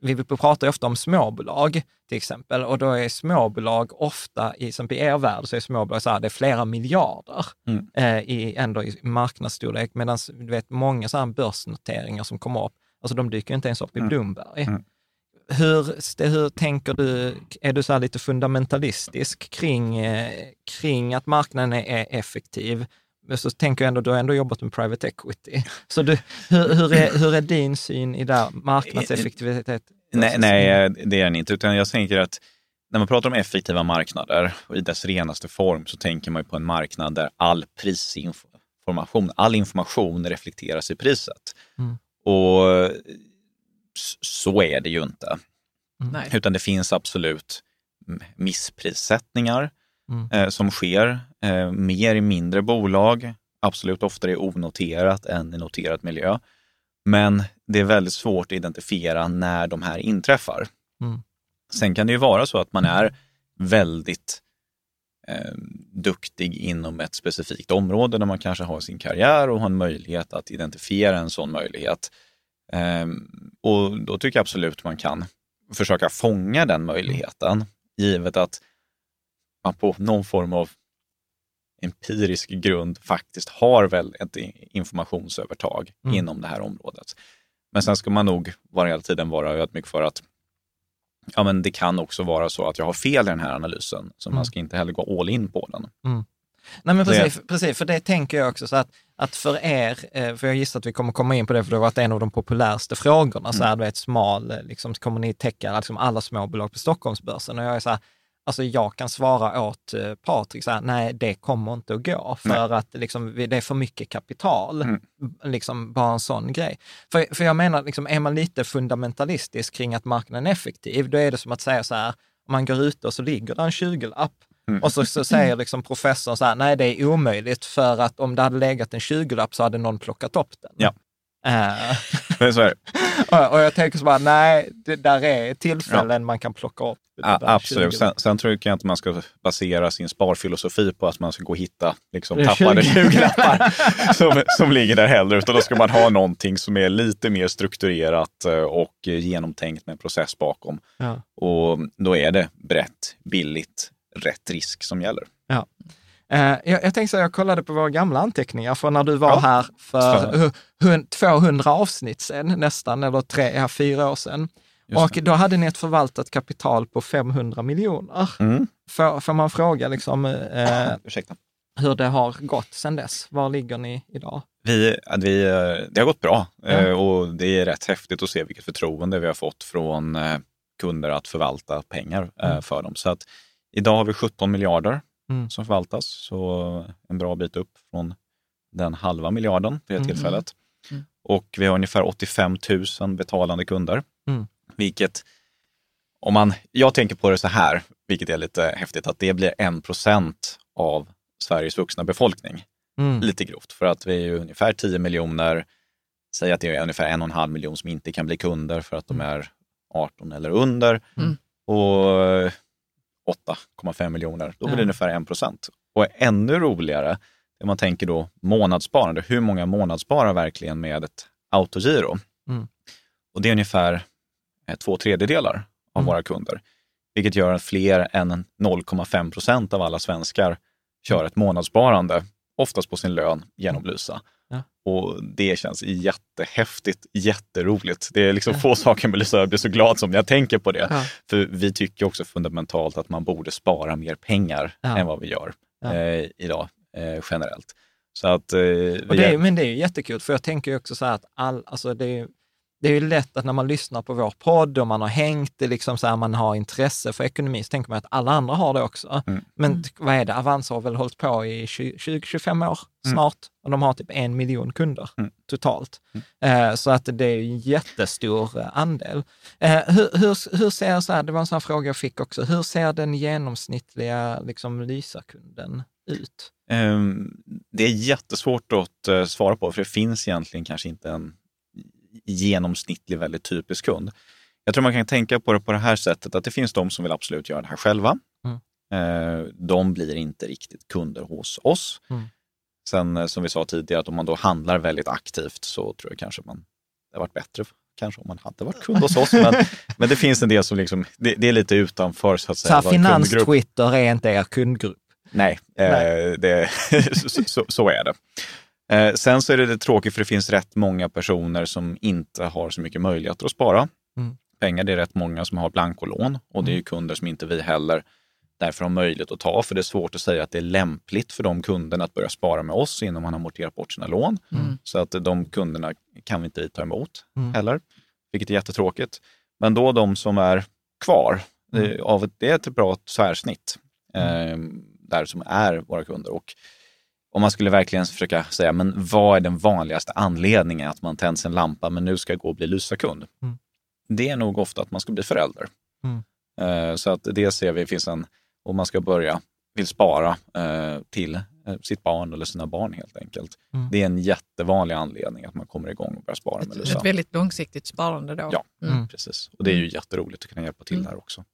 vi pratar ju ofta om småbolag till exempel och då är småbolag ofta, i, som i er värld, så är småbolag så här, det är flera miljarder Mm. eh, i, ändå i marknadsstorlek, medan du vet många så här börsnoteringar som kommer upp, alltså de dyker inte ens upp i Mm. Bloomberg. Mm. Hur, hur tänker du, är du så här lite fundamentalistisk kring, eh, kring att marknaden är effektiv? Men Så tänker jag ändå, du har ändå jobbat med private equity. Så du, hur, hur, är, hur är din syn i där marknadseffektivitet? Nej, nej, det är den inte. Utan jag tänker att när man pratar om effektiva marknader och i dess renaste form så tänker man ju på en marknad där all prisinformation, all information reflekteras i priset. Mm. Och så är det ju inte. Nej. Utan det finns absolut missprissättningar Mm. eh, som sker. Eh, mer i mindre bolag, absolut oftare i onoterat än i noterat miljö. Men det är väldigt svårt att identifiera när de här inträffar. Mm. Sen kan det ju vara så att man är väldigt eh, duktig inom ett specifikt område där man kanske har sin karriär och har en möjlighet att identifiera en sån möjlighet. Eh, och då tycker jag absolut man kan försöka fånga den möjligheten, givet att man på någon form av empirisk grund faktiskt har väl ett informationsövertag Mm. inom det här området. Men sen ska man nog vara hela tiden vara ödmjuk för att ja, men det kan också vara så att jag har fel i den här analysen, så Mm. man ska inte heller gå all in på den. Nej men Det- precis, precis, för det tänker jag också så att, att för er, eh, för jag gissar att vi kommer komma in på det, för det har varit en av de populäraste frågorna, så här, du vet smal, eh, liksom, kommer ni täcka liksom, alla småbolag på Stockholmsbörsen? Och jag är så här, alltså jag kan svara åt eh, Patrik, så här, nej det kommer inte att gå, för att liksom, det är för mycket kapital, Mm. liksom bara en sån grej. För, för jag menar, liksom, är man lite fundamentalistisk kring att marknaden är effektiv, då är det som att säga så här, om man går ute och så ligger det en 20-lapp Mm. och så, så säger liksom professorn så här, nej det är omöjligt för att om det hade legat en 20-lapp så hade någon plockat upp den. Ja. Men så är det. och, och jag tänker så bara, nej, det där är tillfällen man kan plocka upp. Ja, absolut. 20. Sen, sen tror jag inte man ska basera sin sparfilosofi på att man ska gå och hitta liksom, Det tappade 20. 20-lappar som, som ligger där heller, utan då ska man ha någonting som är lite mer strukturerat eh, och genomtänkt med en process bakom. Ja. Och då är det brett, billigt, rätt risk som gäller. Eh, jag, jag tänkte så här, jag kollade på våra gamla anteckningar för när du var Ja. här för Spännande. hu- hun- 200 avsnitt sedan nästan, eller tre, ja, fyra år sedan. Just och då hade ni ett förvaltat kapital på 500 miljoner. Mm. Får, får man fråga liksom, eh, hur det har gått sedan dess? Var ligger ni idag? Vi, vi, eh, det har gått bra eh, och det är rätt häftigt att se vilket förtroende vi har fått från eh, kunder att förvalta pengar eh, Mm. för dem. Så att idag har vi 17 miljarder Mm. som förvaltas, så en bra bit upp från den halva miljarden vid det Mm. tillfället. Mm. Och vi har ungefär 85 000 betalande kunder, Mm. vilket om man, jag tänker på det så här, vilket är lite häftigt, att det blir en procent av Sveriges vuxna befolkning Mm. lite grovt, för att vi är ungefär 10 miljoner, säg att det är ungefär en och en halv miljon som inte kan bli kunder för att de är 18 eller under. Mm. Och 8,5 miljoner, då blir det Ja. ungefär 1 procent. Och ännu roligare, man tänker då månadssparande, hur många månadssparar verkligen med ett autogiro? Mm. Och det är ungefär eh, två tredjedelar av Mm. våra kunder, vilket gör att fler än 0,5 procent av alla svenskar kör ett månadssparande, oftast på sin lön, genom Lysa. Ja. Och det känns jättehäftigt, jätteroligt. Det är liksom få saker med Lysa jag blir så glad som när jag tänker på det. Ja. För vi tycker också fundamentalt att man borde spara mer pengar Ja. än vad vi gör Ja. eh, idag eh, generellt. Så att, eh, det är, men det är ju jättekul, för jag tänker också så här att all, alltså det, är, det är ju lätt att när man lyssnar på vår podd och man har hängt det, liksom så här, man har intresse för ekonomi, så tänker man att alla andra har det också. Mm. Men t- vad är det, Avanza har väl hållit på i 20-25 år Mm. snart och de har typ en miljon kunder Mm. totalt. Eh, så att det är en jättestor eh, andel. Eh, hur, hur, hur ser, så här, det var en sån här fråga jag fick också, hur ser den genomsnittliga liksom, Lysa-kunden ut? Ehm, Det är jättesvårt att eh, svara på, för det finns egentligen kanske inte en genomsnittlig, väldigt typisk kund. Jag tror man kan tänka på det på det här sättet, att det finns de som vill absolut göra det här själva. Mm. Eh, De blir inte riktigt kunder hos oss. Mm. Sen eh, som vi sa tidigare, att om man då handlar väldigt aktivt så tror jag kanske man, det har varit bättre kanske om man hade varit kund hos oss. Men, men det finns en del som liksom, det, det är lite utanför så att Så säga. kundgrupp. finans-Twitter är inte er kundgrupp. Nej, eh, Nej. Det, så, så, så är det. Eh, sen så är det, det tråkigt för det finns rätt många personer som inte har så mycket möjligheter att spara Mm. pengar. Det är rätt många som har blankolån och det är ju kunder som inte vi heller därför har möjlighet att ta. För det är svårt att säga att det är lämpligt för de kunderna att börja spara med oss innan man har amorterat bort sina lån. Mm. Så att de kunderna kan vi inte ta emot Mm. heller, vilket är jättetråkigt. Men då de som är kvar, Mm. det, av ett, det är ett bra tvärsnitt eh, där som är våra kunder. Och om man skulle verkligen försöka säga, men vad är den vanligaste anledningen att man tänds en lampa, men nu ska jag gå och bli Lysa-kund? Mm. Det är nog ofta att man ska bli förälder. Mm. Eh, så att det ser vi finns en, om man ska börja, vill spara eh, till eh, sitt barn eller sina barn helt enkelt. Mm. Det är en jättevanlig anledning att man kommer igång och börjar spara med Ett, Lysa. ett väldigt långsiktigt sparande då. Ja. Mm. Mm. Precis. Och det är ju jätteroligt att kunna hjälpa till Mm. där också.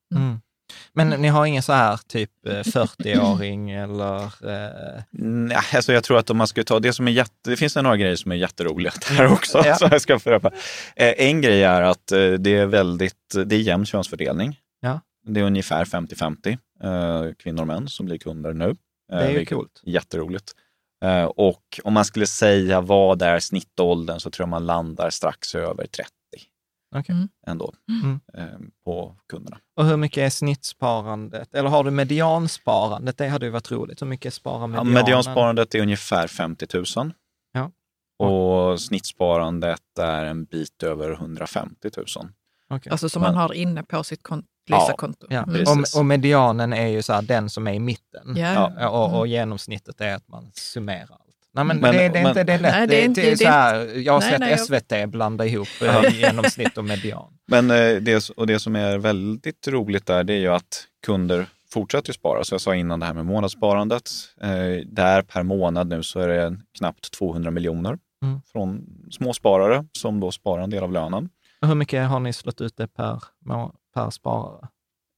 Mm. Men ni har ingen så här typ eh, 40-åring eller... Eh, Nej, alltså jag tror att om man ska ta det som är jätte... Det finns några grejer som är jätteroliga där också. Ja. Jag ska föröpa. Eh, en grej är att eh, det är väldigt... Det är jämn könsfördelning. Ja. Det är ungefär 50-50 eh, kvinnor och män som blir kunder nu. Eh, det är ju coolt. Jätteroligt. Eh, och om man skulle säga vad är snittåldern så tror jag man landar strax över 30 Okej. Mm. ändå Mm. eh, på kunderna. Och hur mycket är snittsparandet? Eller har du mediansparandet? Det hade ju varit roligt. Hur mycket sparar Ja, medianen? mediansparandet är ungefär 50 000. Ja. Och snittsparandet är en bit över 150 000. Okej. Alltså som Men- man har inne på sitt kon- Ja. Ja. Mm. Och, och medianen är ju så här, den som är i mitten. Ja. Ja. Och, och genomsnittet är att man summerar. Nej, men, Men- det, det är men- inte det är lätt. Nej, det är inte- det är det- så här, jag har Nej, sett nej, jag- SVT blanda ihop eh, genomsnitt och median. Men eh, det, och det som är väldigt roligt där, det är ju att kunder fortsätter spara. Så jag sa innan det här med månadssparandet. Eh, där per månad nu så är det knappt 200 miljoner Mm. från småsparare som då sparar en del av lönen. Och Hur mycket har ni slått ut det per, per sparare?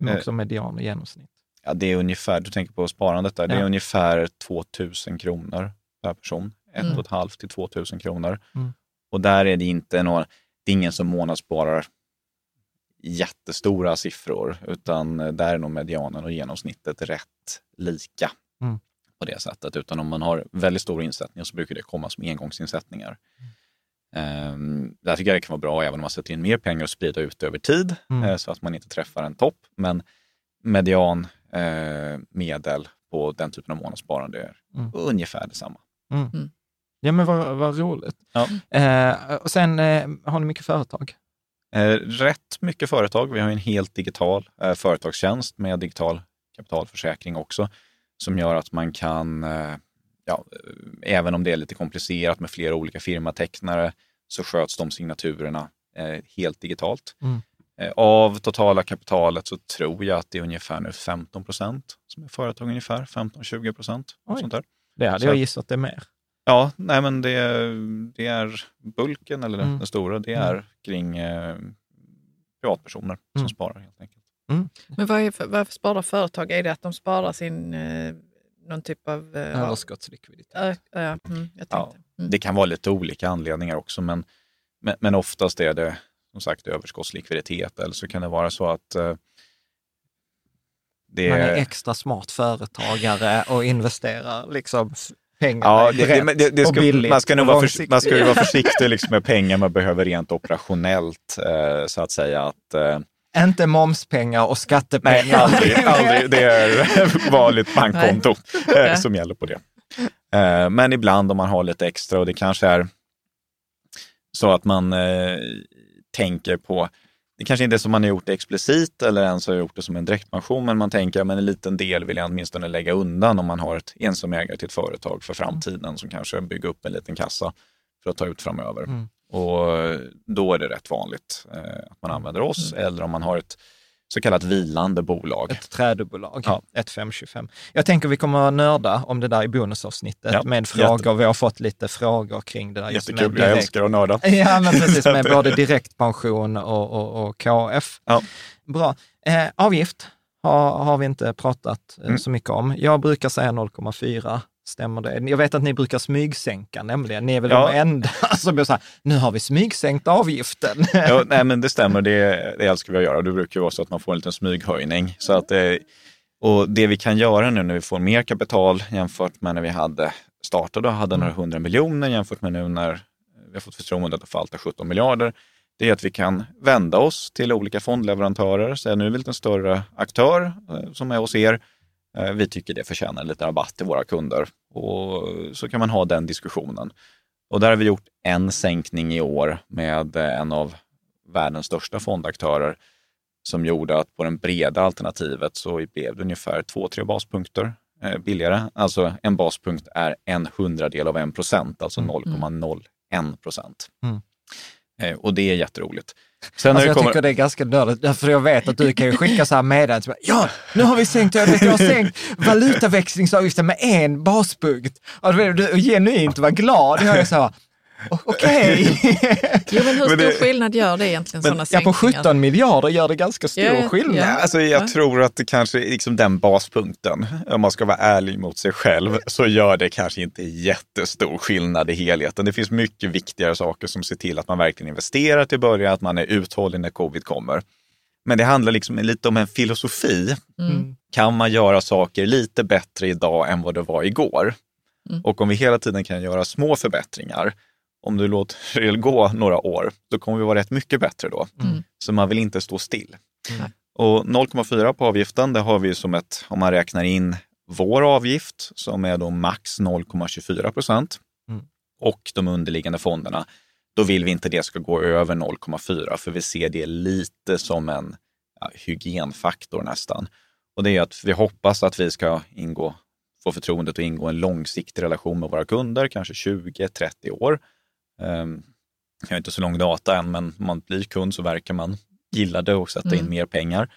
Med Eh. också median och genomsnitt. Ja, det är ungefär, du tänker på sparandet där, det är Ja. ungefär 2000 kronor per person. Mm. 1,5 till 2000 kronor. Mm. Och där är det inte någon, det är ingen som månadssparar jättestora siffror, utan eh, där är nog medianen och genomsnittet rätt lika Mm. på det sättet. Utan om man har väldigt stora insättningar så brukar det komma som engångsinsättningar. Um, där tycker jag det kan vara bra även om man sätter in mer pengar och sprida ut över tid Mm. eh, så att man inte träffar en topp. Men median eh, medel på den typen av månadssparande är Mm. ungefär detsamma. Ja, men vad, vad roligt. Ja. Eh, och sen eh, har ni mycket företag. Eh, rätt mycket företag. Vi har en helt digital eh, företagstjänst med digital kapitalförsäkring också som gör att man kan, eh, ja, eh, även om det är lite komplicerat med flera olika firmatecknare, så sköts de signaturerna eh, helt digitalt. Mm. Eh, av totala kapitalet så tror jag att det är ungefär nu 15 procent som är företag ungefär, 15-20 procent. Sånt där. Det hade Så jag att- gissat det mer. Ja, nej men det, det är bulken, eller Mm. den stora, det är kring eh, privatpersoner som Mm. sparar helt enkelt. Men vad är för, varför sparar företag? Är det att de sparar sin, eh, någon typ av... eh, Överskottslikviditet. Ja, ja, mm, jag Ja. Mm. Det kan vara lite olika anledningar också, men, men, men oftast är det som sagt överskottslikviditet eller så kan det vara så att eh, det Man är extra smart företagare och investerar liksom pengar Ja, det, det, det, det och ska, billigt man, ska nog och vara förs- man ska ju vara försiktig liksom med pengar man behöver rent operationellt, eh, så att säga. Att, eh, Inte momspengar och nej, skattepengar. aldrig, aldrig. Det är vanligt bankkonto eh, Nej. som gäller på det. Eh, men ibland om man har lite extra och det kanske är så att man eh, tänker på, det kanske inte är som man har gjort det explicit eller ens har gjort det som en direktpension, men man tänker att en liten del vill jag åtminstone lägga undan om man har ett ensamägare till ett företag för framtiden som kanske bygger upp en liten kassa för att ta ut framöver. Mm. Och då är det rätt vanligt eh, att man använder oss eller om man har ett så kallat vilande bolag. Ett trädbolag, Ja. ett 525. Jag tänker vi kommer att nörda om det där i bonusavsnittet Ja, med frågor. Vi har fått lite frågor kring det där. just med Jättekul, jag direkt- älskar att nörda. Ja, men precis, med både direktpension och, och, och KF. Ja. Bra. Eh, avgift har, har vi inte pratat eh, Mm. så mycket om. Jag brukar säga 0,4. Stämmer det? Jag vet att ni brukar smygsänka nämligen. Ni är väl Ja. de enda som blir så här, nu har vi smygsänkt avgiften. Ja, nej, men det stämmer, det, det älskar vi att göra. Det brukar ju vara så att man får en liten smyghöjning. Så att, eh, och det vi kan göra nu när vi får mer kapital jämfört med när vi hade startade och hade några hundra miljoner jämfört med nu när vi har fått förtroendet att förvalta 17 miljarder. Det är att vi kan vända oss till olika fondleverantörer, säga nu är vi lite en större aktör eh, som är hos er. Eh, Vi tycker det förtjänar lite rabatt till våra kunder och så kan man ha den diskussionen. Och där har vi gjort en sänkning i år med en av världens största fondaktörer som gjorde att på det breda alternativet så blev det ungefär 2-3 baspunkter eh, billigare. Alltså en baspunkt är en hundradel av en procent, alltså 0,01 procent. Mm. Eh, Och det är jätteroligt. Sen Alltså jag kommer... tycker det är ganska nördigt, för jag vet att du kan ju skicka så här meddelanden. Ja, nu har vi sänkt, jag, vet, jag har sänkt valutaväxlingsavgiften med en baspunkt. Och du, du genuint var glad. Jag är så här, "O- okej. Jo, men hur Men stor det- skillnad gör det egentligen sådana Ja, på sänkningar? 17 miljarder gör det ganska stor Ja, ja, skillnad. ja. Alltså, jag Ja. tror att det kanske är liksom den baspunkten, om man ska vara ärlig mot sig själv, så gör det kanske inte jättestor skillnad i helheten. Det finns mycket viktigare saker som ser till att man verkligen investerar till början, att man är uthållig när covid kommer. Men det handlar liksom lite om en filosofi. Mm. Kan man göra saker lite bättre idag än vad det var igår? Mm. Och om vi hela tiden kan göra små förbättringar, om du låter det gå några år, då kommer vi vara rätt mycket bättre då. Mm. Så man vill inte stå still. Mm. Och 0,4 på avgiften, det har vi som ett, om man räknar in vår avgift som är då max 0,24 procent Mm. och de underliggande fonderna, då vill vi inte det ska gå över 0,4 för vi ser det lite som en ja, hygienfaktor nästan. Och det är att vi hoppas att vi ska ingå, få förtroendet att ingå en långsiktig relation med våra kunder, kanske 20-30 år. Um, jag har inte så lång data än, men om man blir kund så verkar man gilla det och sätta in Mm. mer pengar.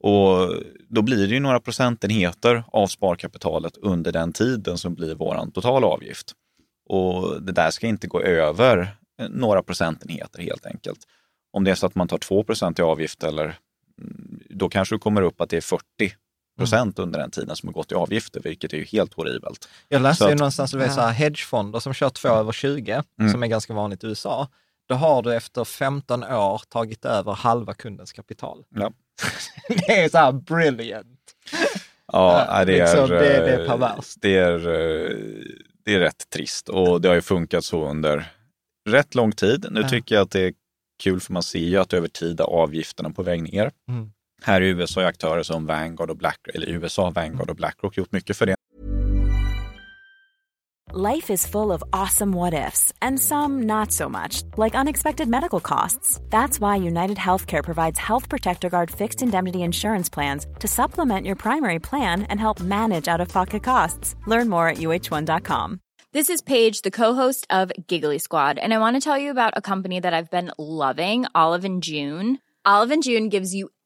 Och då blir det ju några procentenheter av sparkapitalet under den tiden som blir vår totala avgift. Och det där ska inte gå över eh, några procentenheter helt enkelt. Om det är så att man tar 2 i avgift eller mm, då kanske det kommer upp att det är 40 procent under den tiden som har gått i avgifter, vilket är ju helt horribelt. Jag läste Så ju att- någonstans att det är så här hedgefonder som kör 2 över 20, Mm. som är ganska vanligt i USA. Då har du efter 15 år tagit över halva kundens kapital. Ja. det är så här brilliant. Ja, det, liksom, är, det- det är eh, perverst. Det är, eh, det är rätt trist och det har ju funkat så under rätt lång tid. Nu Ja. tycker jag att det är kul för man ser ju att över tid är avgifterna på väg ner. Mm. Här i USA är aktörer som Vanguard och Blackrock, eller i USA har Vanguard och Blackrock gjort mycket för det. Life is full of awesome what ifs, and some not so much, like unexpected medical costs. That's why United Healthcare provides Health Protector Guard fixed indemnity insurance plans to supplement your primary plan and help manage out of pocket costs. Learn more at uh1.com. This is Paige, the co-host of Giggly Squad, and I want to tell you about a company that I've been loving, Olive and June. Olive and June gives you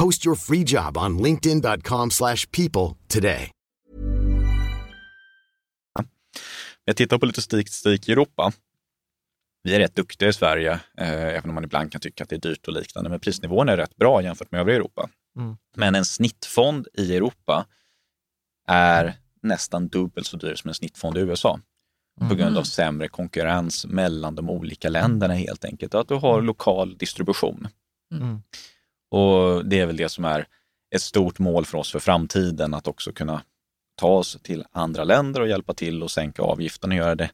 Post your free job on linkedin.com/people slash people today. Jag tittar på lite statistik i Europa. Vi är rätt duktiga i Sverige, eh, även om man ibland kan tycka att det är dyrt och liknande. Men prisnivån är rätt bra jämfört med övriga Europa. Mm. Men en snittfond i Europa är nästan dubbelt så dyr som en snittfond i USA. På grund av sämre konkurrens mellan de olika länderna helt enkelt. Och att du har lokal distribution. Mm. Och det är väl det som är ett stort mål för oss för framtiden, att också kunna ta oss till andra länder och hjälpa till och sänka avgifterna och göra det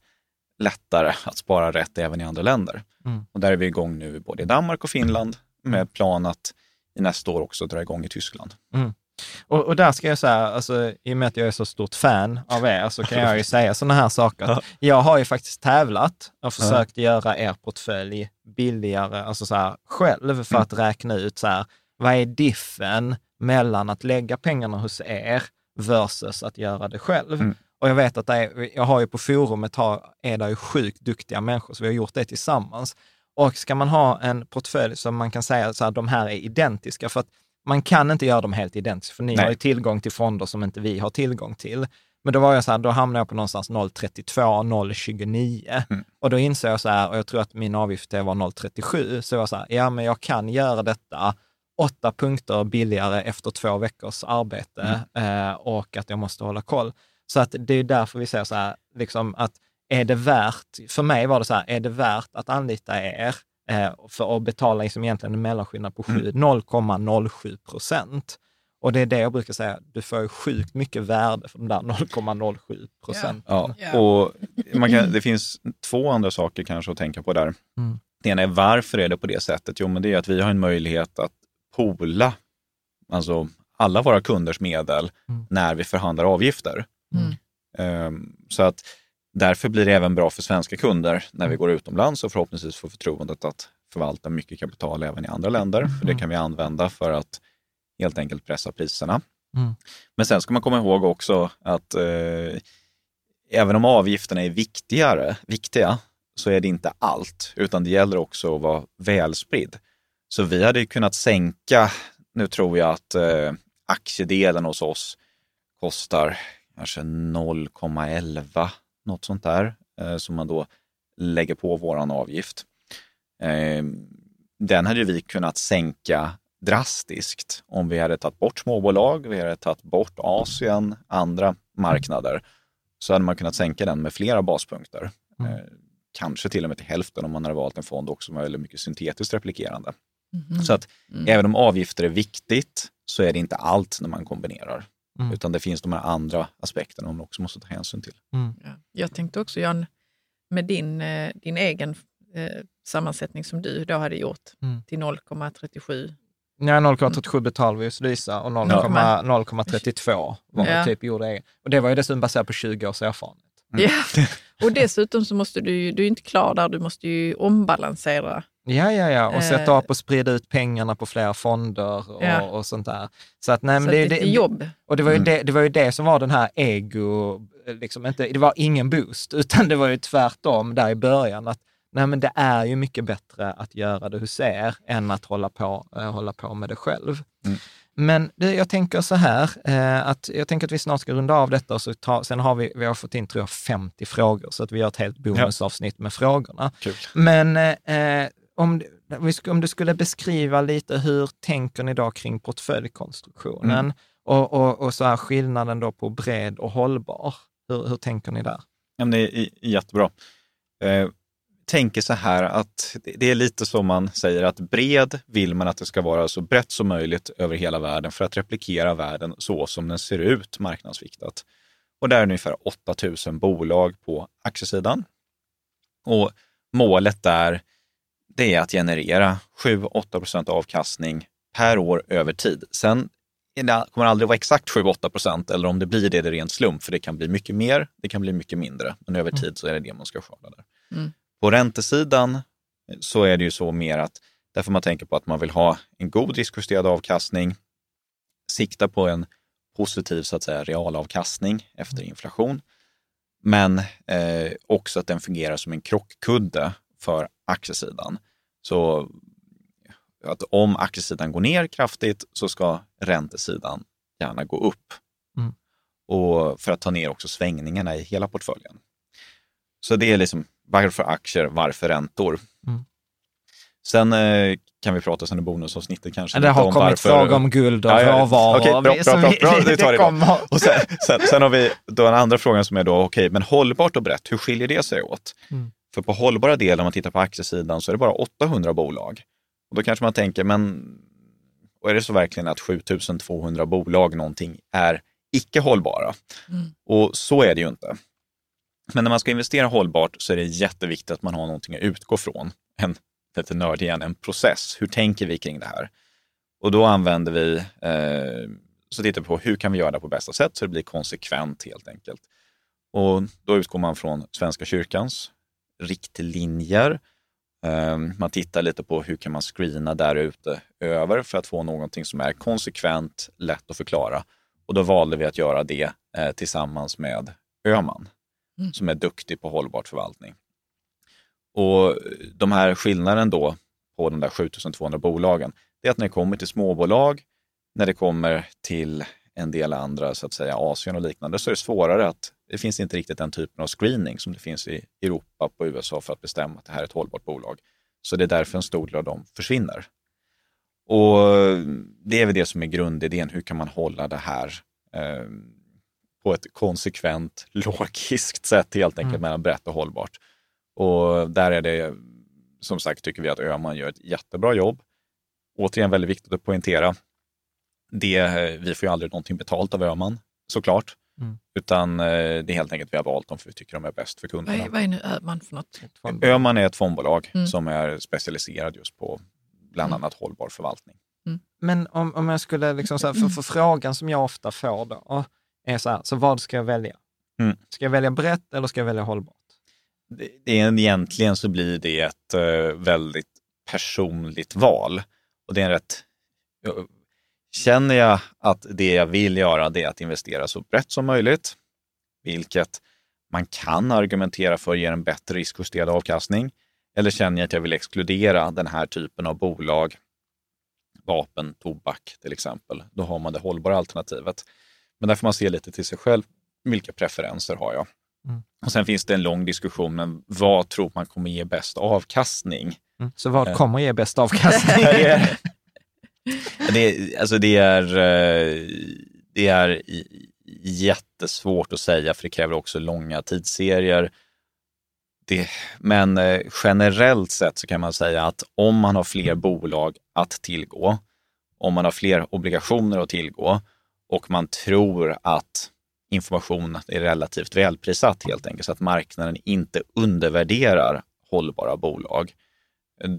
lättare att spara rätt även i andra länder. Mm. Och där är vi igång nu både i Danmark och Finland med plan att i nästa år också dra igång i Tyskland. Och, och där ska jag säga, alltså, i och med att jag är så stort fan av er, så kan jag ju säga sådana här saker. Jag har ju faktiskt tävlat och försökt göra er portfölj billigare, alltså så här, själv för att räkna ut så här, vad är diffen mellan att lägga pengarna hos er versus att göra det själv. Mm. Och jag vet att är, jag har ju på forumet har, är det ju sjukt duktiga människor, så vi har gjort det tillsammans. Och ska man ha en portfölj som man kan säga så här, de här är identiska, för att man kan inte göra dem helt identiska, för ni Nej. har ju tillgång till fonder som inte vi har tillgång till. Men då var jag så här, då hamnade jag på någonstans 0,32, 0,29. Mm. Och då insåg jag så här, och jag tror att min avgift var 0,37, så jag var så här, ja men jag kan göra detta åtta punkter billigare efter två veckors arbete eh, och att jag måste hålla koll. Så att det är därför vi säger så här, liksom att är det värt, för mig var det så här, är det värt att anlita er för att betala liksom egentligen en mellanskillnad på sju- 0,07 procent? Och det är det jag brukar säga, du får ju sjukt mycket värde för de där 0,07 procent. Ja, Ja. och man kan, det finns två andra saker kanske att tänka på där. Mm. Det ena är varför är det på det sättet? Jo, men det är att vi har en möjlighet att poola alltså alla våra kunders medel Mm. när vi förhandlar avgifter. Mm. Ehm, så att därför blir det även bra för svenska kunder när vi går utomlands och förhoppningsvis får förtroendet att förvalta mycket kapital även i andra länder. För det kan vi använda för att helt enkelt pressa priserna. Mm. Men sen ska man komma ihåg också att eh, även om avgifterna är viktigare, viktiga, så är det inte allt, utan det gäller också att vara välspridd. Så vi hade ju kunnat sänka, nu tror jag att eh, aktiedelen hos oss kostar kanske 0,11, något sånt där, eh, som man då lägger på våran avgift. Eh, den hade vi kunnat sänka drastiskt om vi hade tagit bort småbolag, vi hade tagit bort Asien, andra marknader. Så hade man kunnat sänka den med flera baspunkter. Mm. Eh, kanske till och med till hälften om man hade valt en fond också med väldigt mycket syntetiskt replikerande. Mhm. Så att Mm. även om avgifter är viktigt så är det inte allt när man kombinerar. Mm. Utan det finns de här andra aspekterna man också måste ta hänsyn till. Ja. Jag tänkte också, Jan, med din, eh, din egen eh, sammansättning som du då hade gjort Mm. till 0,37. Ja, 0,37 betalade vi hos Lysa och 0, Ja. 0,32 var ja. typ gjorde egen. Och det var ju dessutom baserat på 20 års erfarenhet. Ja. Och dessutom så måste du ju, du är inte klar där, du måste ju ombalansera. Ja, ja, ja. Och Eh. sätta upp och sprida ut pengarna på flera fonder och, Ja. och sånt där. Så att, nej, men så det, det, jobb. Och det var, ju Mm. det, det var ju det som var den här ego, liksom inte, det var ingen boost, utan det var ju tvärtom där i början. att Nej, men det är ju mycket bättre att göra det hos er än att hålla på, eh, hålla på med det själv. Mm. Men det, jag tänker så här, eh, att jag tänker att vi snart ska runda av detta och så ta, sen har vi, vi har fått in tror jag 50 frågor, så att vi gör ett helt bonusavsnitt med frågorna. Kul. Men eh, om, om du skulle beskriva lite hur tänker ni då kring portföljkonstruktionen? Mm. Och, och, och så är skillnaden då på bred och hållbar. Hur, hur tänker ni där? Ja, det är jättebra. Eh, tänker så här att det är lite som man säger att bred vill man att det ska vara så brett som möjligt över hela världen för att replikera världen så som den ser ut marknadsviktat. Och där är ungefär 8000 bolag på aktiesidan. Och målet där, det är att generera 7-8 procent avkastning per år över tid. Sen det kommer aldrig vara exakt 7-8 procent eller om det blir det, det är rent slump, för det kan bli mycket mer, det kan bli mycket mindre, men över tid så är det det man ska skörda där. Mm. På räntesidan så är det ju så mer att där får man tänka på att man vill ha en god riskjusterad avkastning, sikta på en positiv så att säga, realavkastning efter inflation, men eh, också att den fungerar som en krockkudde för aktiesidan. Så att om aktiesidan går ner kraftigt så ska räntesidan gärna gå upp. Mm. Och för att ta ner också svängningarna i hela portföljen. Så det är liksom varför aktier, varför räntor. Mm. Sen eh, kan vi prata sen i bonusavsnittet kanske. Det har om kommit varför... frågor om guld och Ja, ja, råvaror. okej, bra, bra, bra, bra, vi tar det då. Och sen, sen, sen har vi då den andra frågan som är då, okej, men hållbart och brett, hur skiljer det sig åt? Mm. För på hållbara delen, om man tittar på aktiesidan, så är det bara 800 bolag. Och då kanske man tänker, men och är det så verkligen att 7200 bolag någonting är icke hållbara? Mm. Och så är det ju inte. Men när man ska investera hållbart så är det jätteviktigt att man har någonting att utgå från. En, lite nörd igen, en process. Hur tänker vi kring det här? Och då använder vi, eh, så tittar vi på hur kan vi göra det på bästa sätt så det blir konsekvent helt enkelt. Och då utgår man från Svenska kyrkans riktlinjer. Eh, man tittar lite på hur kan man screena där ute över för att få någonting som är konsekvent, lätt att förklara. Och då valde vi att göra det eh, tillsammans med Öman Mm. som är duktig på hållbart förvaltning. Och de här skillnaden då på de där 7200 bolagen, det är att när det kommer till småbolag, när det kommer till en del andra, så att säga Asien och liknande, så är det svårare att det finns inte riktigt den typen av screening som det finns i Europa och USA för att bestämma att det här är ett hållbart bolag. Så det är därför en stor del av dem försvinner. Och det är väl det som är grundidén. Hur kan man hålla det här eh, på ett konsekvent, logiskt sätt helt enkelt Mm. mellan brett och hållbart. Och där är det, som sagt, tycker vi att Öhman gör ett jättebra jobb. Återigen väldigt viktigt att poängtera. Det, vi får ju aldrig någonting betalt av Öhman, såklart. Mm. Utan eh, det är helt enkelt vi har valt dem för vi tycker de är bäst för Vad kunderna. är, vad är nu Öhman för något? Öhman är ett fondbolag Mm. som är specialiserad just på bland Mm. annat hållbar förvaltning. Men om, om jag skulle, liksom så här, för, för frågan som jag ofta får då, är så här, så vad ska jag välja? Mm. Ska jag välja brett eller ska jag välja hållbart? det, det är, egentligen så blir det ett eh, väldigt personligt val. Och det är en rätt... Känner jag att det jag vill göra det är att investera så brett som möjligt, vilket man kan argumentera för ger en bättre riskjusterad avkastning, eller känner jag att jag vill exkludera den här typen av bolag, vapen, tobak till exempel, då har man det hållbara alternativet. Men där får man se lite till sig själv, vilka preferenser har jag? Och sen finns det en lång diskussion, men vad tror man kommer ge bäst avkastning? Mm. Så vad Eh. kommer ge bäst avkastning? det, det, är, alltså det, är, eh, det är jättesvårt att säga, för det kräver också långa tidsserier. Det, men eh, generellt sett så kan man säga att om man har fler bolag att tillgå, om man har fler obligationer att tillgå och man tror att information är relativt välprissatt helt enkelt, så att marknaden inte undervärderar hållbara bolag,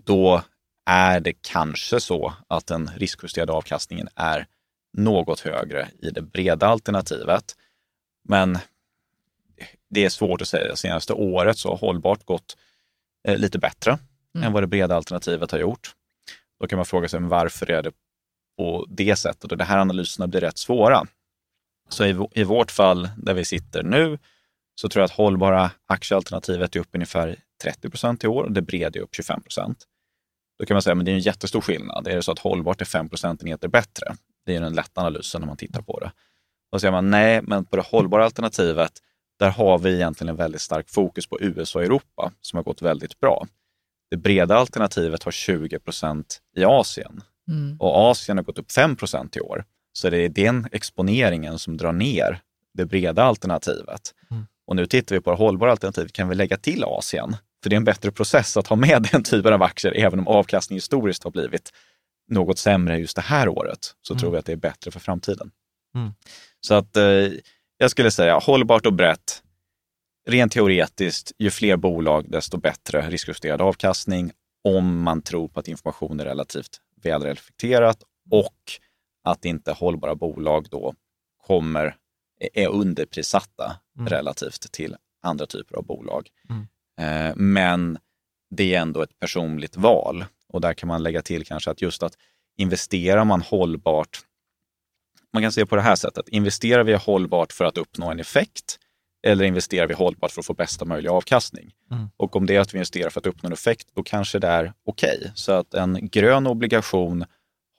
då är det kanske så att den riskjusterade avkastningen är något högre i det breda alternativet. Men det är svårt att säga. Senaste året så har hållbart gått eh, lite bättre Mm. än vad det breda alternativet har gjort. Då kan man fråga sig varför är det på det sättet? Och de här analyserna blir rätt svåra. Så i, i vårt fall, där vi sitter nu, så tror jag att hållbara aktiealternativet är upp ungefär 30 procent i år och det breda är upp 25 procent. Då kan man säga men det är en jättestor skillnad. Är det så att hållbart är 5 procentenheter bättre? Det är den lätta analysen när man tittar på det. Då säger man nej, men på det hållbara alternativet, där har vi egentligen en väldigt stark fokus på USA och Europa som har gått väldigt bra. Det breda alternativet har 20 procent i Asien Mm. och Asien har gått upp 5 procent i år. Så det är den exponeringen som drar ner det breda alternativet. Mm. Och nu tittar vi på det hållbara alternativet, kan vi lägga till Asien? För det är en bättre process att ha med den typen av aktier, även om avkastningen historiskt har blivit något sämre just det här året, så Mm. tror vi att det är bättre för framtiden. Mm. Så att eh, jag skulle säga hållbart och brett. Rent teoretiskt, ju fler bolag, desto bättre riskjusterad avkastning om man tror på att information är relativt välreflekterat och att inte hållbara bolag då kommer, är underprissatta Mm. relativt till andra typer av bolag. Mm. Eh, Men det är ändå ett personligt val och där kan man lägga till kanske att just att investerar man hållbart, man kan se på det här sättet, investerar vi hållbart för att uppnå en effekt eller investerar vi hållbart för att få bästa möjliga avkastning? Mm. Och om det är att vi investerar för att uppnå en effekt, då kanske det är okej. Så att en grön obligation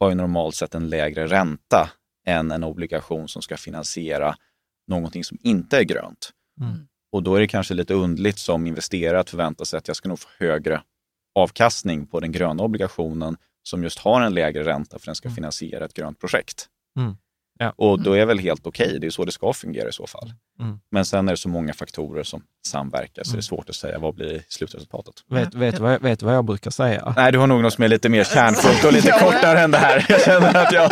har ju normalt sett en lägre ränta än en obligation som ska finansiera någonting som inte är grönt. Mm. Och då är det kanske lite undligt som investerare att förvänta sig att jag ska nog få högre avkastning på den gröna obligationen som just har en lägre ränta för den ska Mm. finansiera ett grönt projekt. Mm. Ja. Och då är väl helt okej, det är så det ska fungera i så fall. Mm. Men sen är det så många faktorer som samverkar så det Mm. är svårt att säga vad blir slutresultatet. Vet, vet, vad, jag- vet vad jag brukar säga? Nej, du har nog något som är lite mer kärnfullt och lite kortare än det här. Jag känner att jag...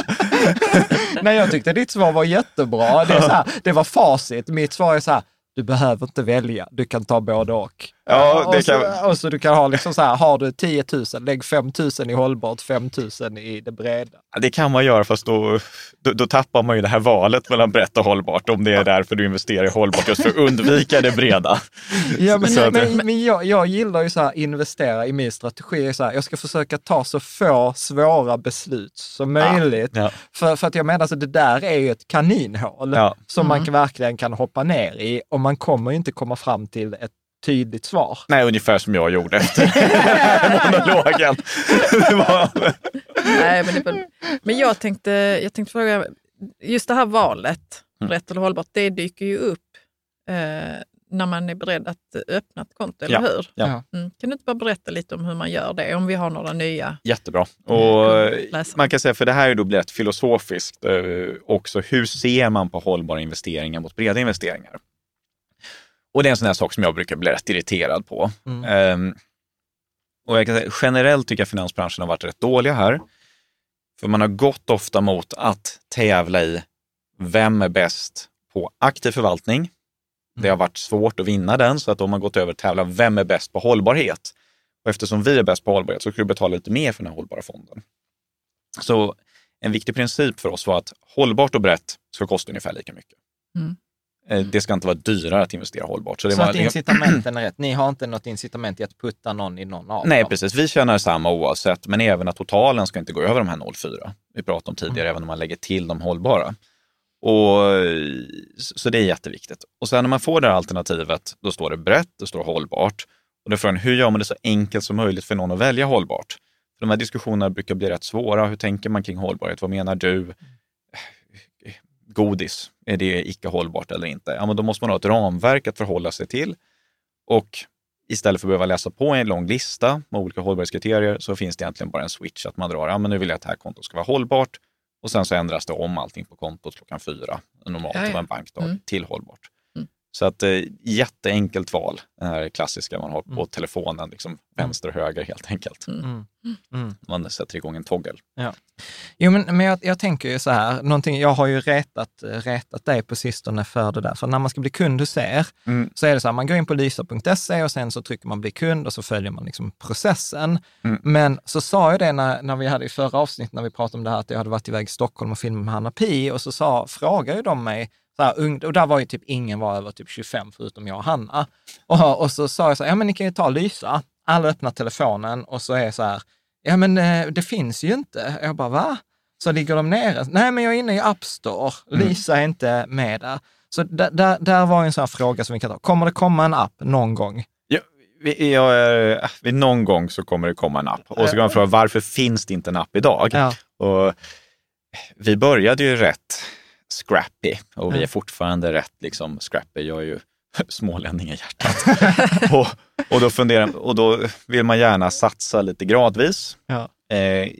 Nej, jag tyckte ditt svar var jättebra. Det, är så här, det var facit. Mitt svar är så här, du behöver inte välja, du kan ta både och. Ja, och, så, kan- och så du kan ha liksom så här, har du 10 000, lägg 5 000 i hållbart, 5 000 i det breda. Det kan man göra, fast då, då, då tappar man ju det här valet mellan brett och hållbart, om det är därför du investerar i hållbart, just för att undvika det breda. Ja, men, att- men, men jag, jag gillar ju så här, investera i min strategi. Så här, jag ska försöka ta så få svåra beslut som möjligt. Ja. För, för att jag menar, så det där är ju ett kaninhål Ja. som man verkligen kan hoppa ner i och man kommer ju inte komma fram till ett tydligt svar. Nej, ungefär som jag gjorde efter monologen. Var, Nej, men, det var, men jag, tänkte, jag tänkte fråga, just det här valet, Mm. rätt eller hållbart, det dyker ju upp eh, när man är beredd att öppna ett konto, eller Ja, hur? ja. Mm. Kan du inte bara berätta lite om hur man gör det, om vi har några nya? Jättebra. Och Läsa. man kan säga, för det här är då blir rätt filosofiskt eh, också, hur ser man på hållbara investeringar mot breda investeringar? Och det är en sån här sak som jag brukar bli rätt irriterad på. Mm. Ehm, och jag kan säga, generellt tycker jag finansbranschen har varit rätt dåliga här. För man har gått ofta mot att tävla i vem är bäst på aktiv förvaltning. Det har varit svårt att vinna den, så att de har gått över att tävla vem är bäst på hållbarhet. Och eftersom vi är bäst på hållbarhet så ska du betala lite mer för den här hållbara fonden. Så en viktig princip för oss var att hållbart och brett ska kosta ungefär lika mycket. Mm. Eh, Det ska inte vara dyrare att investera hållbart. Så det Så var att incitamenten är rätt. Ni har inte något incitament i att putta någon i någon av Nej, dem. precis. Vi tjänar samma oavsett, men även att totalen ska inte gå över de här 0,4. Vi pratade om tidigare, även om man lägger till de hållbara. Och, så det är jätteviktigt. Och sen när man får det här alternativet, då står det brett, det står hållbart. Och då är frågan, hur gör man det så enkelt som möjligt för någon att välja hållbart? För de här diskussionerna brukar bli rätt svåra. Hur tänker man kring hållbarhet? Vad menar du? Godis, är det icke hållbart eller inte? Ja, men då måste man ha ett ramverk att förhålla sig till. Och istället för att behöva läsa på en lång lista med olika hållbarhetskriterier så finns det egentligen bara en switch att man drar, ja men nu vill jag att det här kontot ska vara hållbart och sen så ändras det om allting på kontot klockan fyra, normalt Ja, ja. en bankdag, Mm. till hållbart. Mm. Så att eh, jätteenkelt val, det här klassiska man har på Mm. telefonen, liksom vänster och höger helt enkelt. Mm. Mm. Man sätter igång en toggle. Jo, men, men jag, jag tänker ju så här, någonting, jag har ju retat, retat dig på sistone för det där. För när man ska bli kund hos er, Mm. så är det så här, man går in på lysa.se och sen så trycker man bli kund och så följer man liksom processen. Mm. Men så sa jag det när, när vi hade i förra avsnittet, när vi pratade om det här, att jag hade varit iväg i Stockholm och filmat med Hanna Pi och så sa, frågade ju de mig, här, och där var ju typ ingen var över typ 25 förutom jag och Hanna. Och, och så sa jag så här, ja men ni kan ju ta Lysa. Alla öppnar telefonen och så är så här, ja men eh, det finns ju inte. Jag bara, va? Så ligger de nere? Nej, men jag är inne i App Store. Lisa är inte med där. Så där, där, där var en sån här fråga som vi kan ta. Kommer det komma en app någon gång? Ja, vi, jag, vi, någon gång så kommer det komma en app. Och så kan man fråga, varför finns det inte en app idag? Ja. Och vi började ju rätt scrappy och vi är fortfarande rätt liksom scrappy. Jag är ju smålänning i hjärtat. och, och, då funderar, och då vill man gärna satsa lite gradvis. Ja. Eh,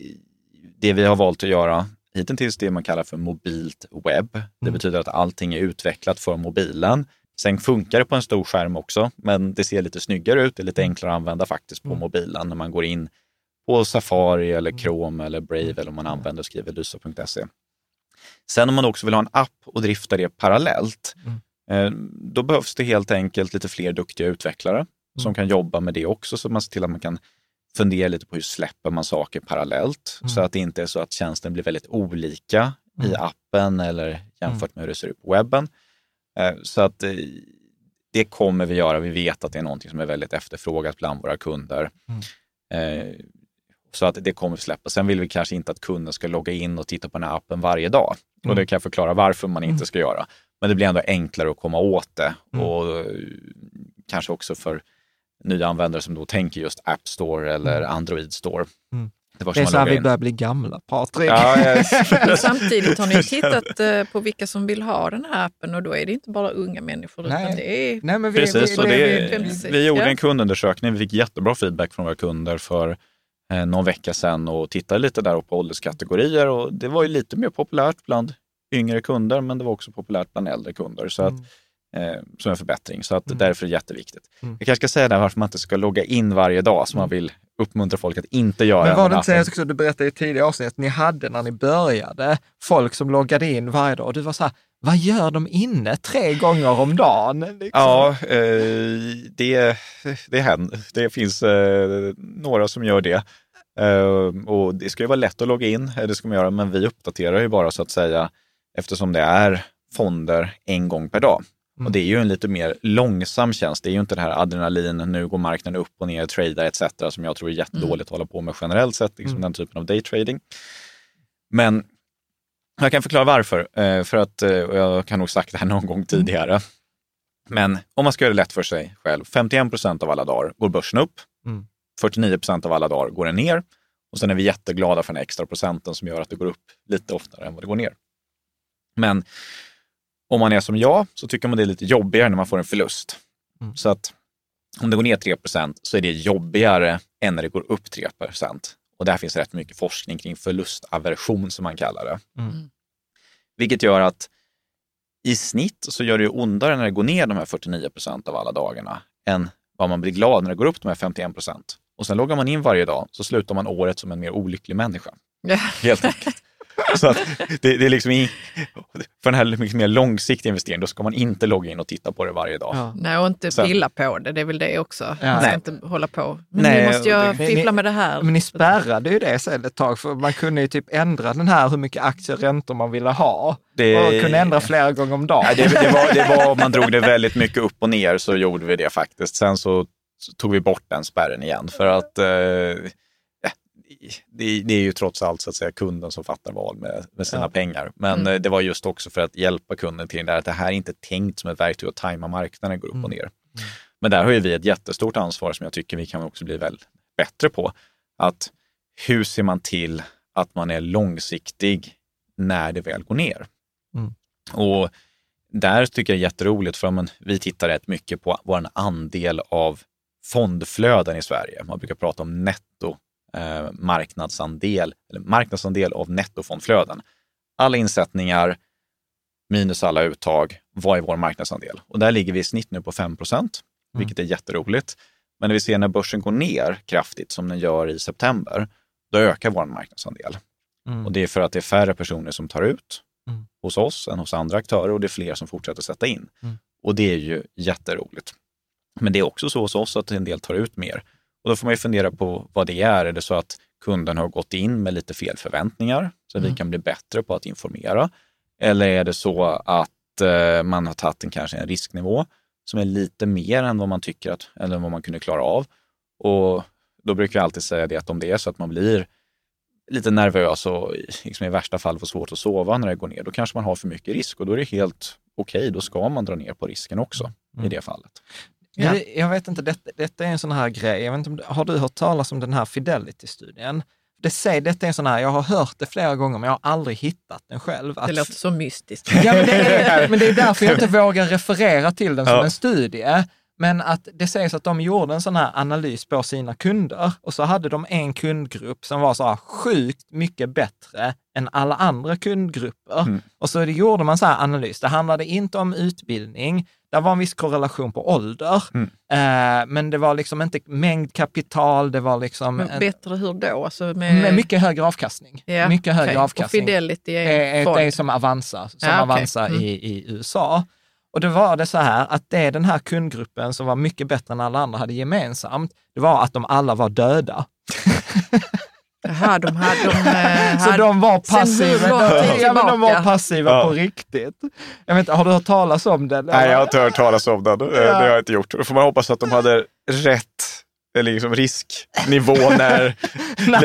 det vi har valt att göra hittills det man kallar för mobilt webb. Det Mm. betyder att allting är utvecklat för mobilen. Sen funkar det på en stor skärm också, men det ser lite snyggare ut. Det är lite enklare att använda faktiskt på Mm. mobilen när man går in på Safari eller Chrome eller Brave eller om man använder och skriver lysa.se. Sen om man också vill ha en app och drifta det parallellt, eh, då behövs det helt enkelt lite fler duktiga utvecklare som kan jobba med det också, så man ser till att man kan fundera lite på hur släpper man saker parallellt, så att det inte är så att tjänsten blir väldigt olika i appen eller jämfört med hur det ser ut på webben. Eh, Så att eh, det kommer vi göra. Vi vet att det är någonting som är väldigt efterfrågat bland våra kunder. Eh, Så att det kommer vi släppa. Sen vill vi kanske inte att kunden ska logga in och titta på den här appen varje dag. Och det kan jag förklara varför man inte ska göra. Men det blir ändå enklare att komma åt det. Och eh, kanske också för nya användare som då tänker just App Store eller Android Store. Mm. Det, var Det är så här vi börjar bli gamla, Patrik. Ja, Men samtidigt har ni tittat eh, på vilka som vill ha den här appen och då är det inte bara unga människor Nej. utan det är Nej, men vi, Precis, vi, det, vi- vi gjorde en kundundersökning. Vi fick jättebra feedback från våra kunder för någon vecka sedan och tittade lite där på ålderskategorier. Och det var ju lite mer populärt bland yngre kunder, men det var också populärt bland äldre kunder. Så att, eh, som en förbättring. Så att därför är det jätteviktigt. Mm. Jag kanske ska säga där varför man inte ska logga in varje dag, som man vill uppmuntra folk att inte göra. Men var det inte också, du berättade i tidigare avsnitt, att ni hade när ni började folk som loggade in varje dag och du var så här, vad gör de inne tre gånger om dagen? Liksom. Ja, eh, det, det händer. Det finns eh, några som gör det. Eh, och det ska ju vara lätt att logga in, eh, det ska man göra, men vi uppdaterar ju bara så att säga eftersom det är fonder en gång per dag. Och det är ju en lite mer långsam tjänst. Det är ju inte det här adrenalin, nu går marknaden upp och ner, tradar etc. som jag tror är jättedåligt att hålla på med generellt sett, liksom den typen av daytrading. Men jag kan förklara varför, eh, för att, eh, jag kan nog sagt det här någon gång tidigare. Men om man ska göra det lätt för sig själv, 51 procent av alla dagar går börsen upp, Mm. 49 procent av alla dagar går den ner och sen är vi jätteglada för den extra procenten som gör att det går upp lite oftare än vad det går ner. Men om man är som jag så tycker man det är lite jobbigare när man får en förlust. Mm. Så att om det går ner 3% så är det jobbigare än när det går upp 3 Och där finns rätt mycket forskning kring förlustaversion som man kallar det. Mm. Vilket gör att i snitt så gör det ju ondare när det går ner de här 49 procent av alla dagarna än vad man blir glad när det går upp de här 51 procent. Och sen loggar man in varje dag så slutar man året som en mer olycklig människa. Ja. Helt enkelt. Så att det, det är liksom i, för den här mycket mer långsiktiga investeringen, då ska man inte logga in och titta på det varje dag. Ja. Nej, och inte Så- pilla på det. Det är väl det också. Ja. Man ska Nej. inte hålla på. Men Nej, nu måste jag det- fiffla ni- med det här. Men ni spärrade ju det sen ett tag, för man kunde ju typ ändra den här hur mycket aktier och räntor man ville ha. Det- Och kunde ändra flera gånger om dagen. Nej, det, det, var, det var, man drog det väldigt mycket upp och ner så gjorde vi det faktiskt. Sen så tog vi bort den spärren igen för att eh, det, det är ju trots allt så att säga kunden som fattar val med, med sina Ja. pengar. Men eh, det var just också för att hjälpa kunden till det där att det här är inte tänkt som ett verktyg att tajma marknaden går upp och ner. Men där har ju vi ett jättestort ansvar som jag tycker vi kan också bli väl bättre på. Att hur ser man till att man är långsiktig när det väl går ner? Mm. Och där tycker jag är jätteroligt för men, vi tittar rätt mycket på vår andel av fondflöden i Sverige. Man brukar prata om netto eh, marknadsandel, eller marknadsandel av nettofondflöden. Alla insättningar minus alla uttag, vad är vår marknadsandel? Och där ligger vi i snitt nu på 5 procent, vilket är jätteroligt. Men när vi ser när börsen går ner kraftigt, som den gör i september, då ökar vår marknadsandel. Mm. Och det är för att det är färre personer som tar ut Mm. hos oss än hos andra aktörer och det är fler som fortsätter sätta in. Mm. Och det är ju jätteroligt. Men det är också så hos oss att en del tar ut mer. Och då får man ju fundera på vad det är. Är det så att kunden har gått in med lite fel förväntningar så Mm. vi kan bli bättre på att informera? Eller är det så att eh, man har tagit en, kanske en risknivå som är lite mer än vad man tycker att, eller vad man kunde klara av? Och då brukar jag alltid säga det att om det är så att man blir lite nervös och liksom i värsta fall får svårt att sova när det går ner, då kanske man har för mycket risk och då är det helt okej, då ska man dra ner på risken också i det fallet. Ja. Jag, jag vet inte, detta, detta är en sån här grej. Jag vet inte, om du- har du hört talas om den här Fidelity-studien? Det säger, detta är en sån här, jag har hört det flera gånger, men jag har aldrig hittat den själv. Det Att- låter så mystiskt. Ja, men det, är, men det är därför jag inte vågar referera till den som Ja. en studie. Men att det sägs att de gjorde en sån här analys på sina kunder och så hade de en kundgrupp som var så här sjukt mycket bättre än alla andra kundgrupper. Mm. Och så det gjorde man så här analys. Det handlade inte om utbildning. Det var en viss korrelation på ålder, Mm. eh, men det var liksom inte mängd kapital, det var liksom Men en, bättre hur då? Alltså med, med mycket högre avkastning. Ja, mycket högre. Och avkastning. Fidelity är en är, det är som Avanza, som Ja. Avanza Mm. i, i USA. Och då var det så här att det den här kundgruppen som var mycket bättre än alla andra hade gemensamt, det var att de alla var döda. Jaha, de hade... De, eh, Så hade de var passiva. Ja, men de var passiva Ja. på riktigt. Jag vet inte, har du hört talas om det? Nej, jag har inte hört talas om den. Eh, Det har jag inte gjort. Då får man hoppas att de hade rätt eller liksom risknivå när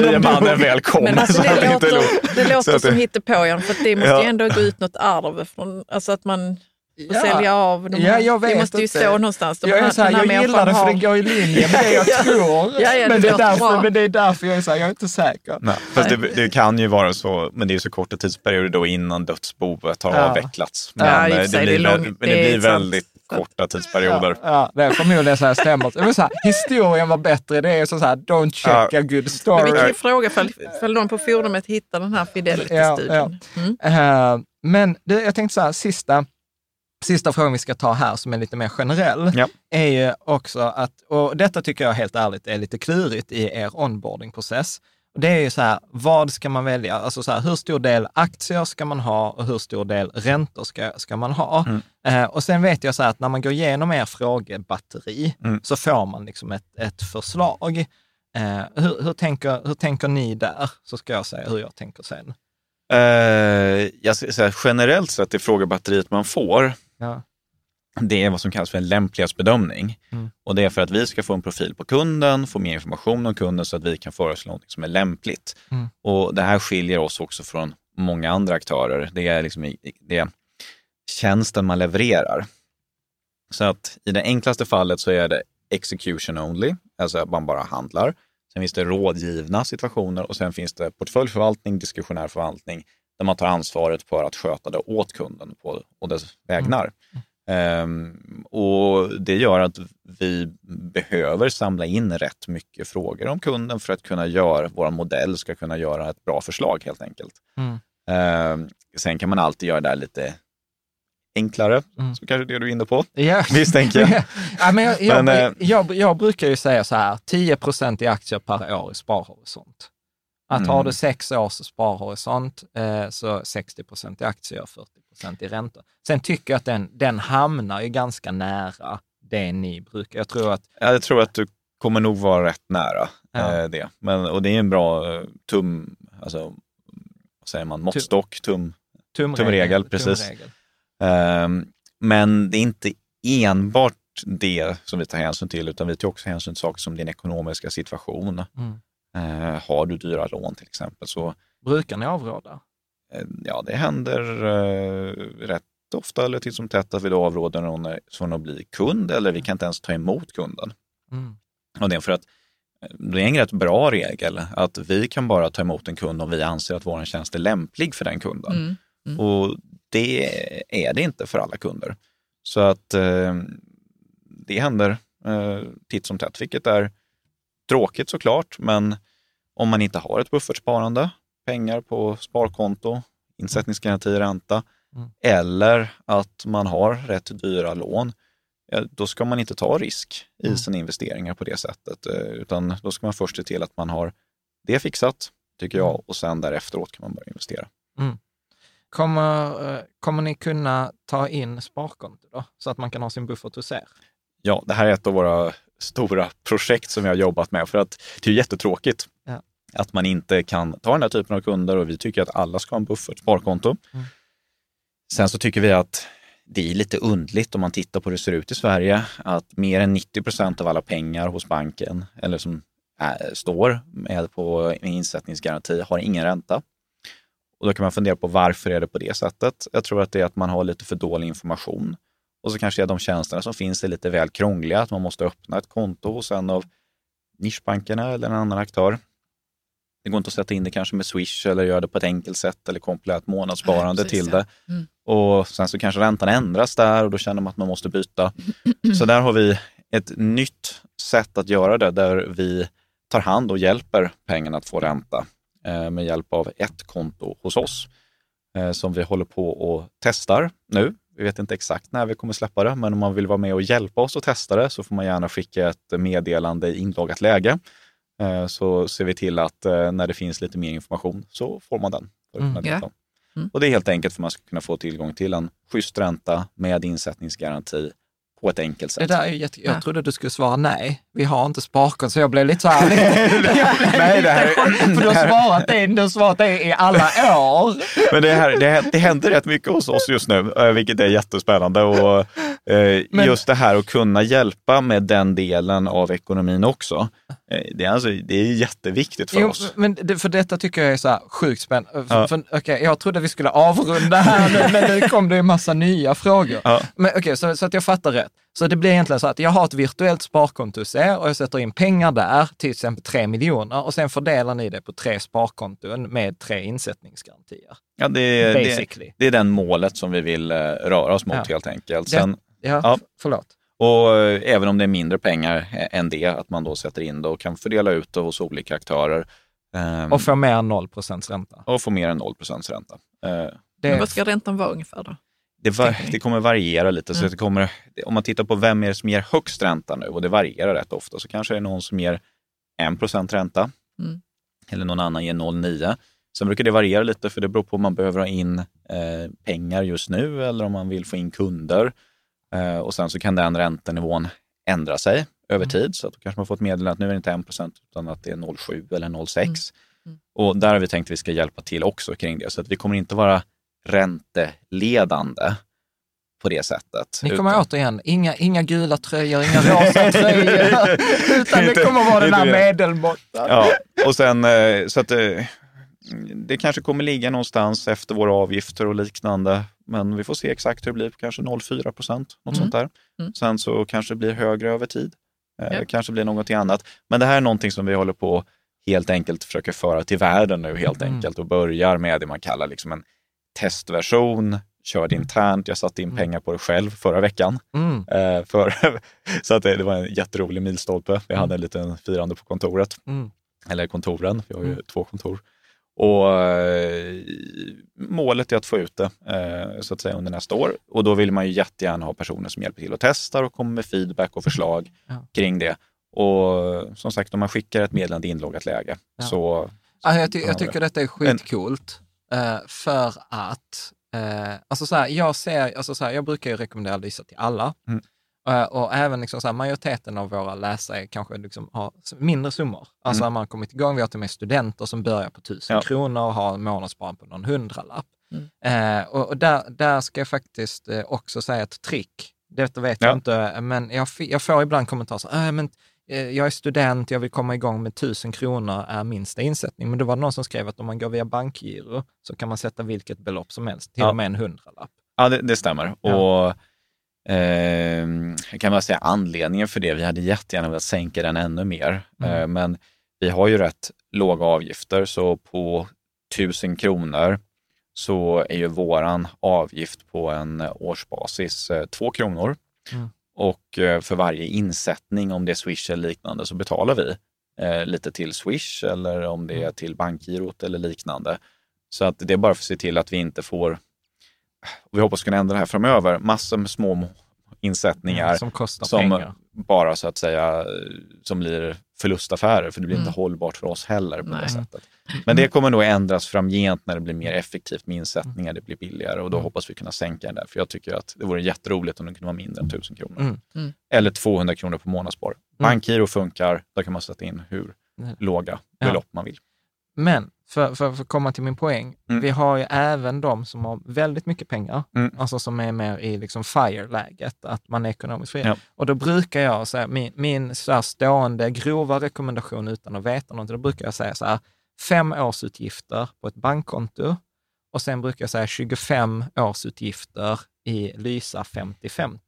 liemannen väl kom. Men alltså, Så det, låter, det så låter att som det- hittepåjan, för det måste Ja. ju ändå gå ut något arv från, alltså att man får Ja. sälja av. De, Ja, jag det måste ju inte. stå någonstans. De Jag, är här- så här, här jag gillar det för har- det går i linje med det jag Ja. tror. Ja, ja, det men, det är därför, bra. men det är därför jag är så här, jag är inte säker. Nej, fast det, det kan ju vara så, men det är så korta tidsperioder då innan dödsboet har Ja. avvecklats. Men, Ja, och det, blir, det långt- men det blir sant. väldigt korta tidsperioder. Ja, ja, det är förmodligen så här stämmer. Jag vill säga, historien var bättre, det är så här, don't check Ja. a good Men vi story. kan ju fråga ifall, ifall någon på forumet hittar den här Fidelity-studien. Mm. Eh, men det, jag tänkte så här, sista, sista frågan vi ska ta här som är lite mer generell, Ja. är ju också att, och detta tycker jag helt ärligt är lite klurigt i er onboardingprocess. Det är ju så här, vad ska man välja? Alltså så här, hur stor del aktier ska man ha och hur stor del räntor ska, ska man ha? Mm. Eh, och sen vet jag så här att när man går igenom er frågebatteri Mm. så får man liksom ett, ett förslag. Eh, hur, hur, tänker, hur tänker ni där? Så ska jag säga hur jag tänker sen. Eh, jag ska säga, generellt sett det frågebatteriet man får, Ja. det är vad som kallas för en lämplighetsbedömning. Mm. Och det är för att vi ska få en profil på kunden, få mer information om kunden så att vi kan föreslå något som är lämpligt. Mm. Och det här skiljer oss också från många andra aktörer. Det är, liksom, i- det är tjänsten man levererar. Så att i det enklaste fallet så är det execution only, alltså att man bara handlar. Sen finns det rådgivna situationer och sen finns det portföljförvaltning, diskretionär förvaltning, där man tar ansvaret för att sköta det åt kunden på och dess vägnar. Ehm, och det gör att vi behöver samla in rätt mycket frågor om kunden för att kunna göra, vår modell ska kunna göra ett bra förslag helt enkelt. Mm. Ehm, sen kan man alltid göra det här lite enklare, Mm. så kanske det du är inne på. Ja. Misstänker jag. ja, men jag, jag, Men, eh, jag, jag brukar ju säga så här, 10 procent i aktier per år i sparhorisont. Att Mm. har du sex års sparhorisont eh, så 60 procent i aktier och 40 procent i räntor. Sen tycker jag att den, den hamnar ju ganska nära det ni brukar. Jag tror att Ja, Jag tror att du kommer nog vara rätt nära Ja. eh, det. Men, och det är en bra eh, tum, alltså, vad säger man, måttstock, tum. tumregel, Tumregel, precis. tumregel. Ehm, men det är inte enbart det som vi tar hänsyn till, utan vi tar också hänsyn till saker som din ekonomiska situation. Mm. Eh, har du dyra lån till exempel, så Brukar ni avråda? eh, ja, det händer eh, rätt ofta eller titt som tätt att vi då avråder någon eh, från att bli kund eller vi kan inte ens ta emot kunden. Mm. Och det är för att eh, det är en rätt bra regel att vi kan bara ta emot en kund om vi anser att vår tjänst är lämplig för den kunden. Mm. Mm. Och det är det inte för alla kunder. Så att eh, det händer eh, titt som tätt, vilket är tråkigt såklart, men om man inte har ett buffertsparande, pengar på sparkonto, insättningsgaranti, ränta, Mm. eller att man har rätt dyra lån, ja, då ska man inte ta risk i Mm. sina investeringar på det sättet, eh, utan då ska man först se till att man har det fixat, tycker jag, och sen därefteråt kan man börja investera. Kommer, eh, kommer ni kunna ta in sparkonto då? Så att man kan ha sin buffert hos er? Ja, det här är ett av våra stora projekt som vi har jobbat med för att det är jättetråkigt Ja. att man inte kan ta den här typen av kunder och vi tycker att alla ska ha en buffert, sparkonto. Mm. Sen så tycker vi att det är lite undligt om man tittar på hur det ser ut i Sverige, att mer än 90 procent av alla pengar hos banken, eller som är, står med på en insättningsgaranti, har ingen ränta. Och då kan man fundera på varför är det på det sättet? Jag tror att det är att man har lite för dålig information. Och så kanske de tjänsterna som finns är lite väl krångliga, att man måste öppna ett konto hos en av nischbankerna eller en annan aktör. Det går inte att sätta in det kanske med Swish eller göra det på ett enkelt sätt eller koppla ett månadssparande precis, till ja. det. Mm. Och sen så kanske räntan ändras där och då känner man att man måste byta. Så där har vi ett nytt sätt att göra det där vi tar hand och hjälper pengarna att få ränta eh, med hjälp av ett konto hos oss eh, som vi håller på och testar nu. Vi vet inte exakt när vi kommer släppa det, men om man vill vara med och hjälpa oss att testa det så får man gärna skicka ett meddelande i inloggat läge. Eh, så ser vi till att eh, när det finns lite mer information så får man den. Mm, kunna Mm. Och det är helt enkelt för att man ska kunna få tillgång till en schysst ränta med insättningsgaranti på ett enkelt sätt. Det där är ju jätte... Jag Ja. trodde du skulle svara nej. Vi har inte sparkonto, så jag blev lite så här... Nej, det här, För du har svarat det, du har svarat det i alla år. Men det, här, det, det händer rätt mycket hos oss just nu, eh, vilket är jättespännande. Och, Men- just det här att kunna hjälpa med den delen av ekonomin också. Eh, det, är alltså, det är jätteviktigt för Jo, oss. men det, för detta tycker jag är så här sjukt spännande. Ja. För, okej, jag trodde vi skulle avrunda här nu, men nu kom det en massa nya frågor. Ja. Men okej, så, så att jag fattar rätt. Så det blir egentligen så att jag har ett virtuellt sparkonto hos er och jag sätter in pengar där, till exempel 3 miljoner, och sen fördelar ni det på tre sparkonton med tre insättningsgarantier. Ja, det, det, det är den målet som vi vill eh, röra oss mot Ja. helt enkelt. Sen, Ja, Ja. förlåt. och eh, även om det är mindre pengar än det, att man då sätter in det och kan fördela ut det hos olika aktörer. ehm, Och få mer än 0 procents ränta. och få mer än 0 ränta. Eh, Men Det, vad ska räntan vara ungefär då? Det, va- Tänker ni? det kommer variera lite. Så Mm. det kommer, om man tittar på vem är det som ger högst ränta nu, och det varierar rätt ofta, så kanske det är någon som ger 1 ränta Mm. eller någon annan ger 0,9. Sen brukar det variera lite, för det beror på om man behöver ha in eh, pengar just nu eller om man vill få in kunder. Eh, och sen så kan den räntenivån ändra sig över Mm. tid. Så att då kanske man får ett meddelande att nu är det inte 1 utan att det är 0,7 eller 0,6. Mm. Mm. Och där har vi tänkt att vi ska hjälpa till också kring det. Så att vi kommer inte vara ränteledande på det sättet. ni kommer utan- återigen, inga, inga gula tröjor, inga rosa tröjor, utan det kommer vara den här medelmåttan. Ja, och sen eh, så att eh, det kanske kommer ligga någonstans efter våra avgifter och liknande. Men vi får se exakt hur det blir, kanske 0,4 procent, något Mm. sånt där. Mm. Sen så kanske det blir högre över tid. Eh, Ja. Kanske blir någonting annat. Men det här är någonting som vi håller på helt enkelt försöker föra till världen nu helt Mm. enkelt och börjar med det man kallar liksom en testversion, körde internt. Jag satte in Mm. pengar på det själv förra veckan. Mm. Eh, för, så att det, det var en jätterolig milstolpe. Vi hade en liten firande på kontoret Mm. eller kontoren, vi har ju Mm. två kontor. Och eh, målet är att få ut det eh, så att säga under nästa år. Och då vill man ju jättegärna ha personer som hjälper till och testar och kommer med feedback och förslag Ja. kring det. Och som sagt, om man skickar ett meddelande i inloggat läge Ja. så... Alltså, jag, ty- Ja, jag tycker detta är skitcoolt. eh, för att, alltså så här, jag ser, alltså så här, jag brukar ju rekommendera Lysa till alla. Mm. Eh, och även liksom så här, majoriteten av våra läsare kanske liksom har mindre summor. Alltså Mm. man har kommit igång, vi har till och med studenter som börjar på tusen Ja. kronor och har en på någon hundralapp. Mm. Eh, och och där, där ska jag faktiskt eh, också säga ett trick. Detta vet Ja. jag inte, men jag, jag får ibland kommentarer så äh, men eh, jag är student, jag vill komma igång med tusen kronor är minsta insättning. Men det var någon som skrev att om man går via bankgiro så kan man sätta vilket belopp som helst, till Ja. och med en hundralapp. Ja, det, det stämmer. Och eh, jag kan bara säga anledningen för det, vi hade jättegärna velat sänka den ännu mer. Mm. Eh, men vi har ju rätt låga avgifter, så på 1000 kronor så är ju våran avgift på en årsbasis eh, 2 kronor. Mm. Och eh, för varje insättning, om det är Swish eller liknande, så betalar vi eh, lite till Swish eller om det är till bankgirot eller liknande. Så att det är bara för att se till att vi inte får, vi hoppas kunna ändra det här framöver, massor med små insättningar Som kostar som pengar. bara så att säga som blir förlustaffärer, för det blir Mm. inte hållbart för oss heller på det Nej. sättet. Men det kommer nog ändras framgent när det blir mer effektivt med insättningar, det blir billigare och då hoppas vi kunna sänka den där. För jag tycker att det vore jätteroligt om det kunde vara mindre än 1000 kronor. Mm. Mm. Eller 200 kronor på månadsspar. Bankgiro funkar, där kan man sätta in hur Mm. låga Ja. belopp man vill. Men för, för, för att komma till min poäng, Mm. vi har ju även de som har väldigt mycket pengar, Mm. alltså som är mer i liksom FIRE-läget, att man är ekonomiskt fri. Ja. Och då brukar jag säga, min, min så stående grova rekommendation utan att veta någonting, då brukar jag säga så här, fem årsutgifter på ett bankkonto och sen brukar jag säga 25 årsutgifter i Lysa 50-50.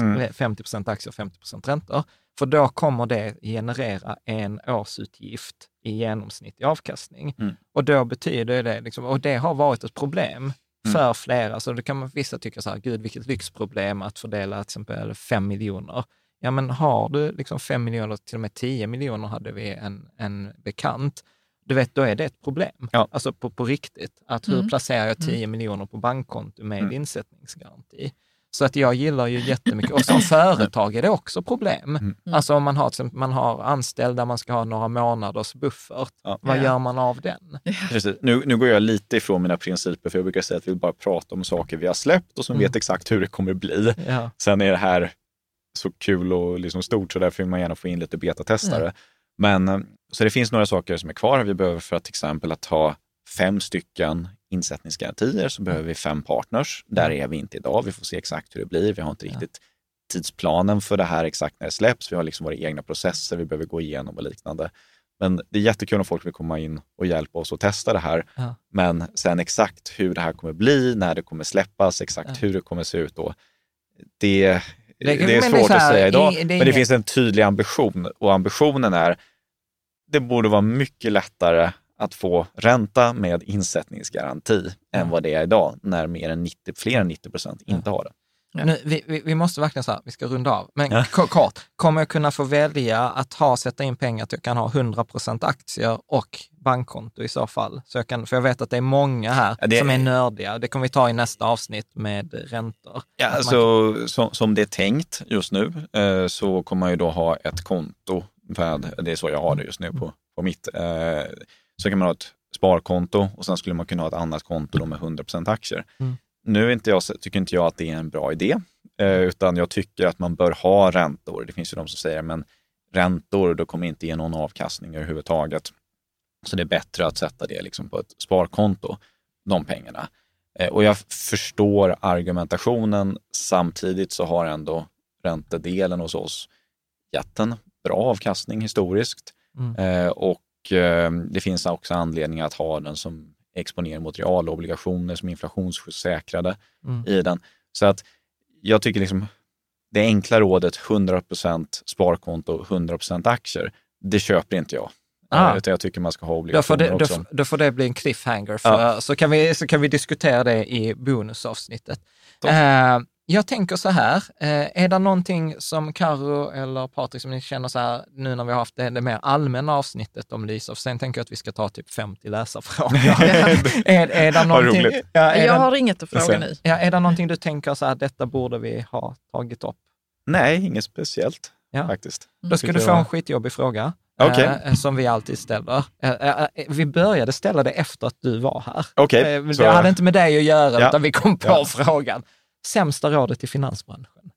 Mm. 50 procent aktier och 50 procent räntor. För då kommer det generera en årsutgift i genomsnittlig avkastning. Mm. Och då betyder det, liksom, och det har varit ett problem för flera, så det kan man, vissa tycka så här, gud vilket lyxproblem att fördela till exempel 5 miljoner Ja, men har du liksom 5 miljoner, till och med 10 miljoner hade vi en, en bekant, du vet, då är det ett problem. Ja. Alltså på, på riktigt. Att hur Mm. placerar jag 10 miljoner på bankkonto med insättningsgaranti? Så att jag gillar ju jättemycket, och som företag är det också problem. Mm. Alltså om man har, man har anställda, man ska ha några månaders buffert, Ja. vad Ja. gör man av den? Precis. Nu, nu går jag lite ifrån mina principer, för jag brukar säga att vi bara pratar om saker vi har släppt och som Mm. vet exakt hur det kommer bli. Ja. Sen är det här så kul och liksom stort, så därför vill man gärna få in lite betatestare. Men eh, så det finns några saker som är kvar. Vi behöver för att till exempel att ha fem stycken insättningsgarantier så behöver vi fem partners. Där är vi inte idag. Vi får se exakt hur det blir. Vi har inte riktigt tidsplanen för det här exakt när det släpps. Vi har liksom våra egna processer vi behöver gå igenom och liknande. Men det är jättekul om folk vill komma in och hjälpa oss att testa det här. Ja. Men sen exakt hur det här kommer bli, när det kommer släppas, exakt Ja. hur det kommer se ut då. Det, Det- det, är men det är svårt här, att säga idag, det men det inget- finns en tydlig ambition och ambitionen är det borde vara mycket lättare att få ränta med insättningsgaranti än vad det är idag när mer än 90, fler än 90 procent inte har det. Ja. Nu, vi, vi, vi måste verkligen så här, vi ska runda av. Men Ja. kort, kommer jag kunna få välja att ha, sätta in pengar att jag kan ha 100% aktier och bankkonto i så fall? Så jag kan, för jag vet att det är många här Ja, det- som är nördiga. Det kommer vi ta i nästa avsnitt med räntor. Ja, alltså, som, som det är tänkt just nu eh, så kommer man ju då ha ett konto, med, det är så jag har det just nu på, på mitt. Eh, så kan man ha ett sparkonto och sen skulle man kunna ha ett annat konto då med 100 aktier. Mm. Nu inte jag, tycker inte jag att det är en bra idé, eh, utan jag tycker att man bör ha räntor. Det finns ju de som säger, men räntor, då kommer inte ge någon avkastning överhuvudtaget. Så det är bättre att sätta det liksom på ett sparkonto, de pengarna. Eh, Och jag förstår argumentationen. Samtidigt så har ändå räntedelen hos oss gett en bra avkastning historiskt. Mm. Eh, och det finns också anledning att ha den som exponering mot realobligationer som är inflationssäkrade Mm. i den. Så att jag tycker liksom det enkla rådet 100% sparkonto, 100% aktier, det köper inte jag. Ah. Eh, Utan jag tycker man ska ha Då får, obligationer det, då, också. f- då får det bli en cliffhanger, för, så, kan vi, så kan vi diskutera det i bonusavsnittet. Eh, jag tänker så här, eh, är det någonting som Karo eller Patrik som ni känner så här, nu när vi har haft det, det mer allmänna avsnittet om Lysof, sen tänker jag att vi ska ta typ 50 läsarfrågor. är, är det någonting, roligt. ja, är, Jag det, har inget att fråga nu. ja, är det någonting du tänker så här, detta borde vi ha tagit upp? Nej, inget speciellt Ja. faktiskt. Då ska du få en skitjobbig fråga. Okej. eh, som vi alltid ställer. Eh, vi började ställa det efter att du var här. Okej, så- Det hade inte med dig att göra, Ja. utan vi kom på Ja. frågan. Sämsta rådet i finansbranschen?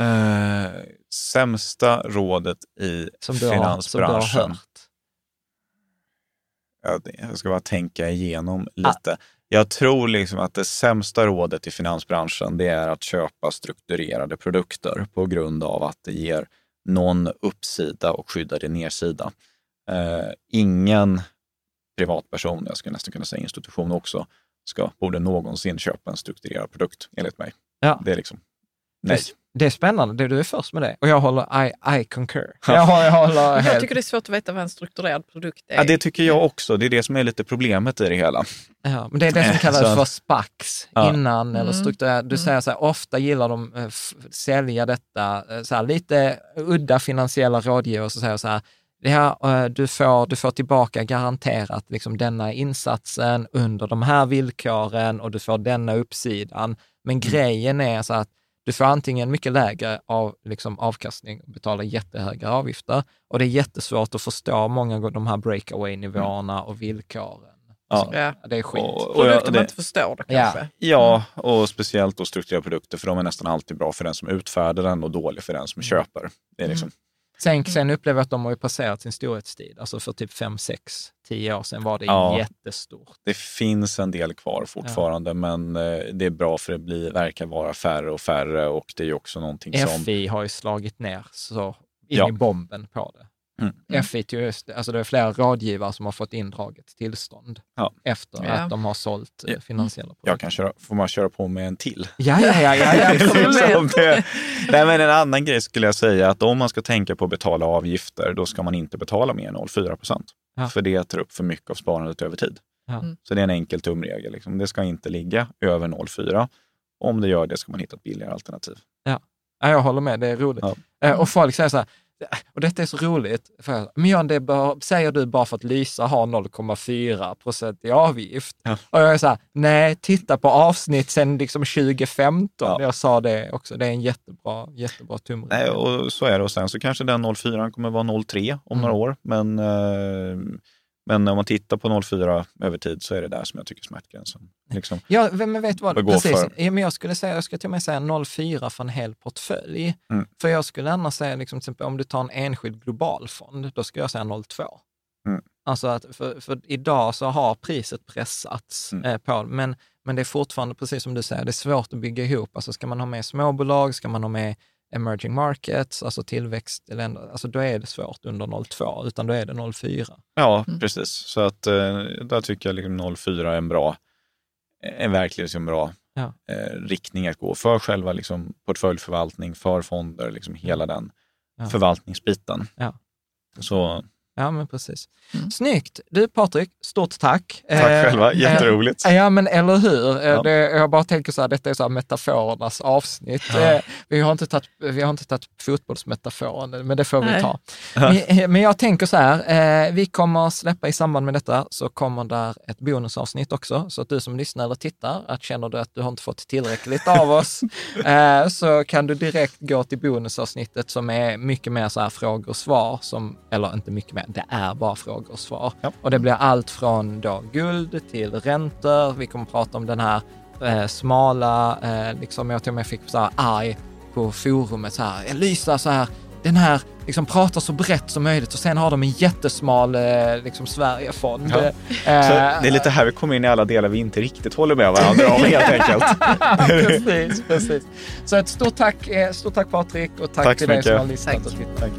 Eh, sämsta rådet i Som du, har, som du har finansbranschen. hört. Ja, det- jag ska bara tänka igenom lite. Jag tror liksom att det sämsta rådet i finansbranschen det är att köpa strukturerade produkter på grund av att det ger någon uppsida och skyddar din nedsida. Eh, ingen privatperson, jag skulle nästan kunna säga institution också, ska, borde någonsin köpa en strukturerad produkt enligt mig. Ja. Det är liksom, nej. Det, är spännande, det- du är först med det. Och jag håller, I, I concur. Jag, håller- jag håller Jag tycker det är svårt att veta vad en strukturerad produkt är. Ja, det tycker jag också. Det är det som är lite problemet i det hela. Ja, men det är det som kallas Så- för SPAX Ja. innan, eller Mm. strukturellt. Du säger så här, ofta gillar de f- sälja detta, eh, så här, lite udda finansiella rådgivare som säger så här, ja, eh, du, får, du får tillbaka garanterat liksom denna insatsen under de här villkoren och du får denna uppsidan. Men grejen är så att du får antingen mycket lägre av, liksom, avkastning och betalar jättehöga avgifter och det är jättesvårt att förstå många av de här breakaway-nivåerna och villkoren. Ja. Ja. Det är skit. Och- och Produkter jag- man det- inte förstår det Ja. kanske. Ja, och speciellt då strukturerade produkter, för de är nästan alltid bra för den som utfärdar den och dålig för den som köper. Det är liksom, Sen, sen upplever jag att de har ju passerat sin storhetstid. Alltså för typ 5, 6, 10 år sedan var det Ja. jättestort. Det finns en del kvar fortfarande, men eh, det är bra för det blir, verkar vara färre och färre och det är också någonting som... FI har ju slagit ner så in Ja. i bomben på det. Mm. Till just, alltså det är flera rådgivare som har fått indraget tillstånd Ja. efter Ja. att de har sålt eh, Ja. finansiella produkter. Jag kan köra, får man köra på med en till? Ja, ja, ja, ja, ja, absolut. Det- Nej, men en annan grej skulle jag säga att om man ska tänka på att betala avgifter, då ska man inte betala mer än 0,4 procent. Ja. För det tar upp för mycket av sparandet över tid. Ja. Mm. Så det är en enkel tumregel. Liksom. Det ska inte ligga över 0,4. Om det gör det ska man hitta ett billigare alternativ. Ja, Ja, jag håller med, det är roligt. Ja. Eh, och folk säger så här, och detta är så roligt, för jag, men Jan, det bör, säger du bara för att Lysa har 0,4 procent i avgift. Ja. Och jag är så här, nej, titta på avsnitt sedan liksom 2015. Ja. Jag sa det också, det är en jättebra, jättebra tumregel. Nej, och så är det. Och sen så kanske den 04 kommer vara 03 om Mm. några år. Men, eh, men om man tittar på 04 över tid så är det där som jag tycker smärtgränsen. Liksom. Ja, men vet vad? Precis. för? Ja, men jag skulle säga, jag skulle till och med säga 04 för en hel portfölj. Mm. För jag skulle annars säga, liksom, till exempel, om du tar en enskild globalfond, då skulle jag säga 02. Mm. Alltså att för, för idag så har priset pressats Mm. eh, på, men, men det är fortfarande, precis som du säger, det är svårt att bygga ihop. Alltså ska man ha med småbolag, ska man ha med emerging markets, alltså tillväxtländer, alltså då är det svårt under 02, utan då är det 04. Ja, Mm. precis. Så att eh, där tycker jag liksom 04 är en bra, en verkligen liksom bra Ja. eh, riktning att gå för själva liksom, portföljförvaltning, för fonder, liksom hela den Ja. förvaltningsbiten. Ja. Så Ja, men precis. Snyggt! Du Patrik, stort tack. tack Eh, själva, eh, jätteroligt. Ja, men eller hur? Eh, Ja. Det, jag bara tänker så här, detta är så här metaforernas avsnitt. Eh, Vi har inte tagit, vi har inte tagit fotbollsmetaforen, men det får vi Nej. ta. Men, men jag tänker så här, eh, vi kommer släppa i samband med detta, så kommer där ett bonusavsnitt också. Så att du som lyssnar eller tittar, att känner du att du har inte fått tillräckligt av oss, eh, så kan du direkt gå till bonusavsnittet som är mycket mer så här frågor och svar, som, eller inte mycket mer, det är bara frågor och svar. Ja. Och det blir allt från då guld till räntor. Vi kommer prata om den här eh, smala, eh, liksom jag till och med fick så här arg på forumet så här, Lysa så här, den här liksom pratar så brett som möjligt och sen har de en jättesmal eh, liksom Sverigefond. Ja. Eh, Så det är lite här vi kommer in i alla delar vi inte riktigt håller med varandra om helt enkelt. precis, precis. Så ett stort tack, eh, stort tack Patrik och tack, Tack till dig som har lyssnat Tack. och tittat. Tack.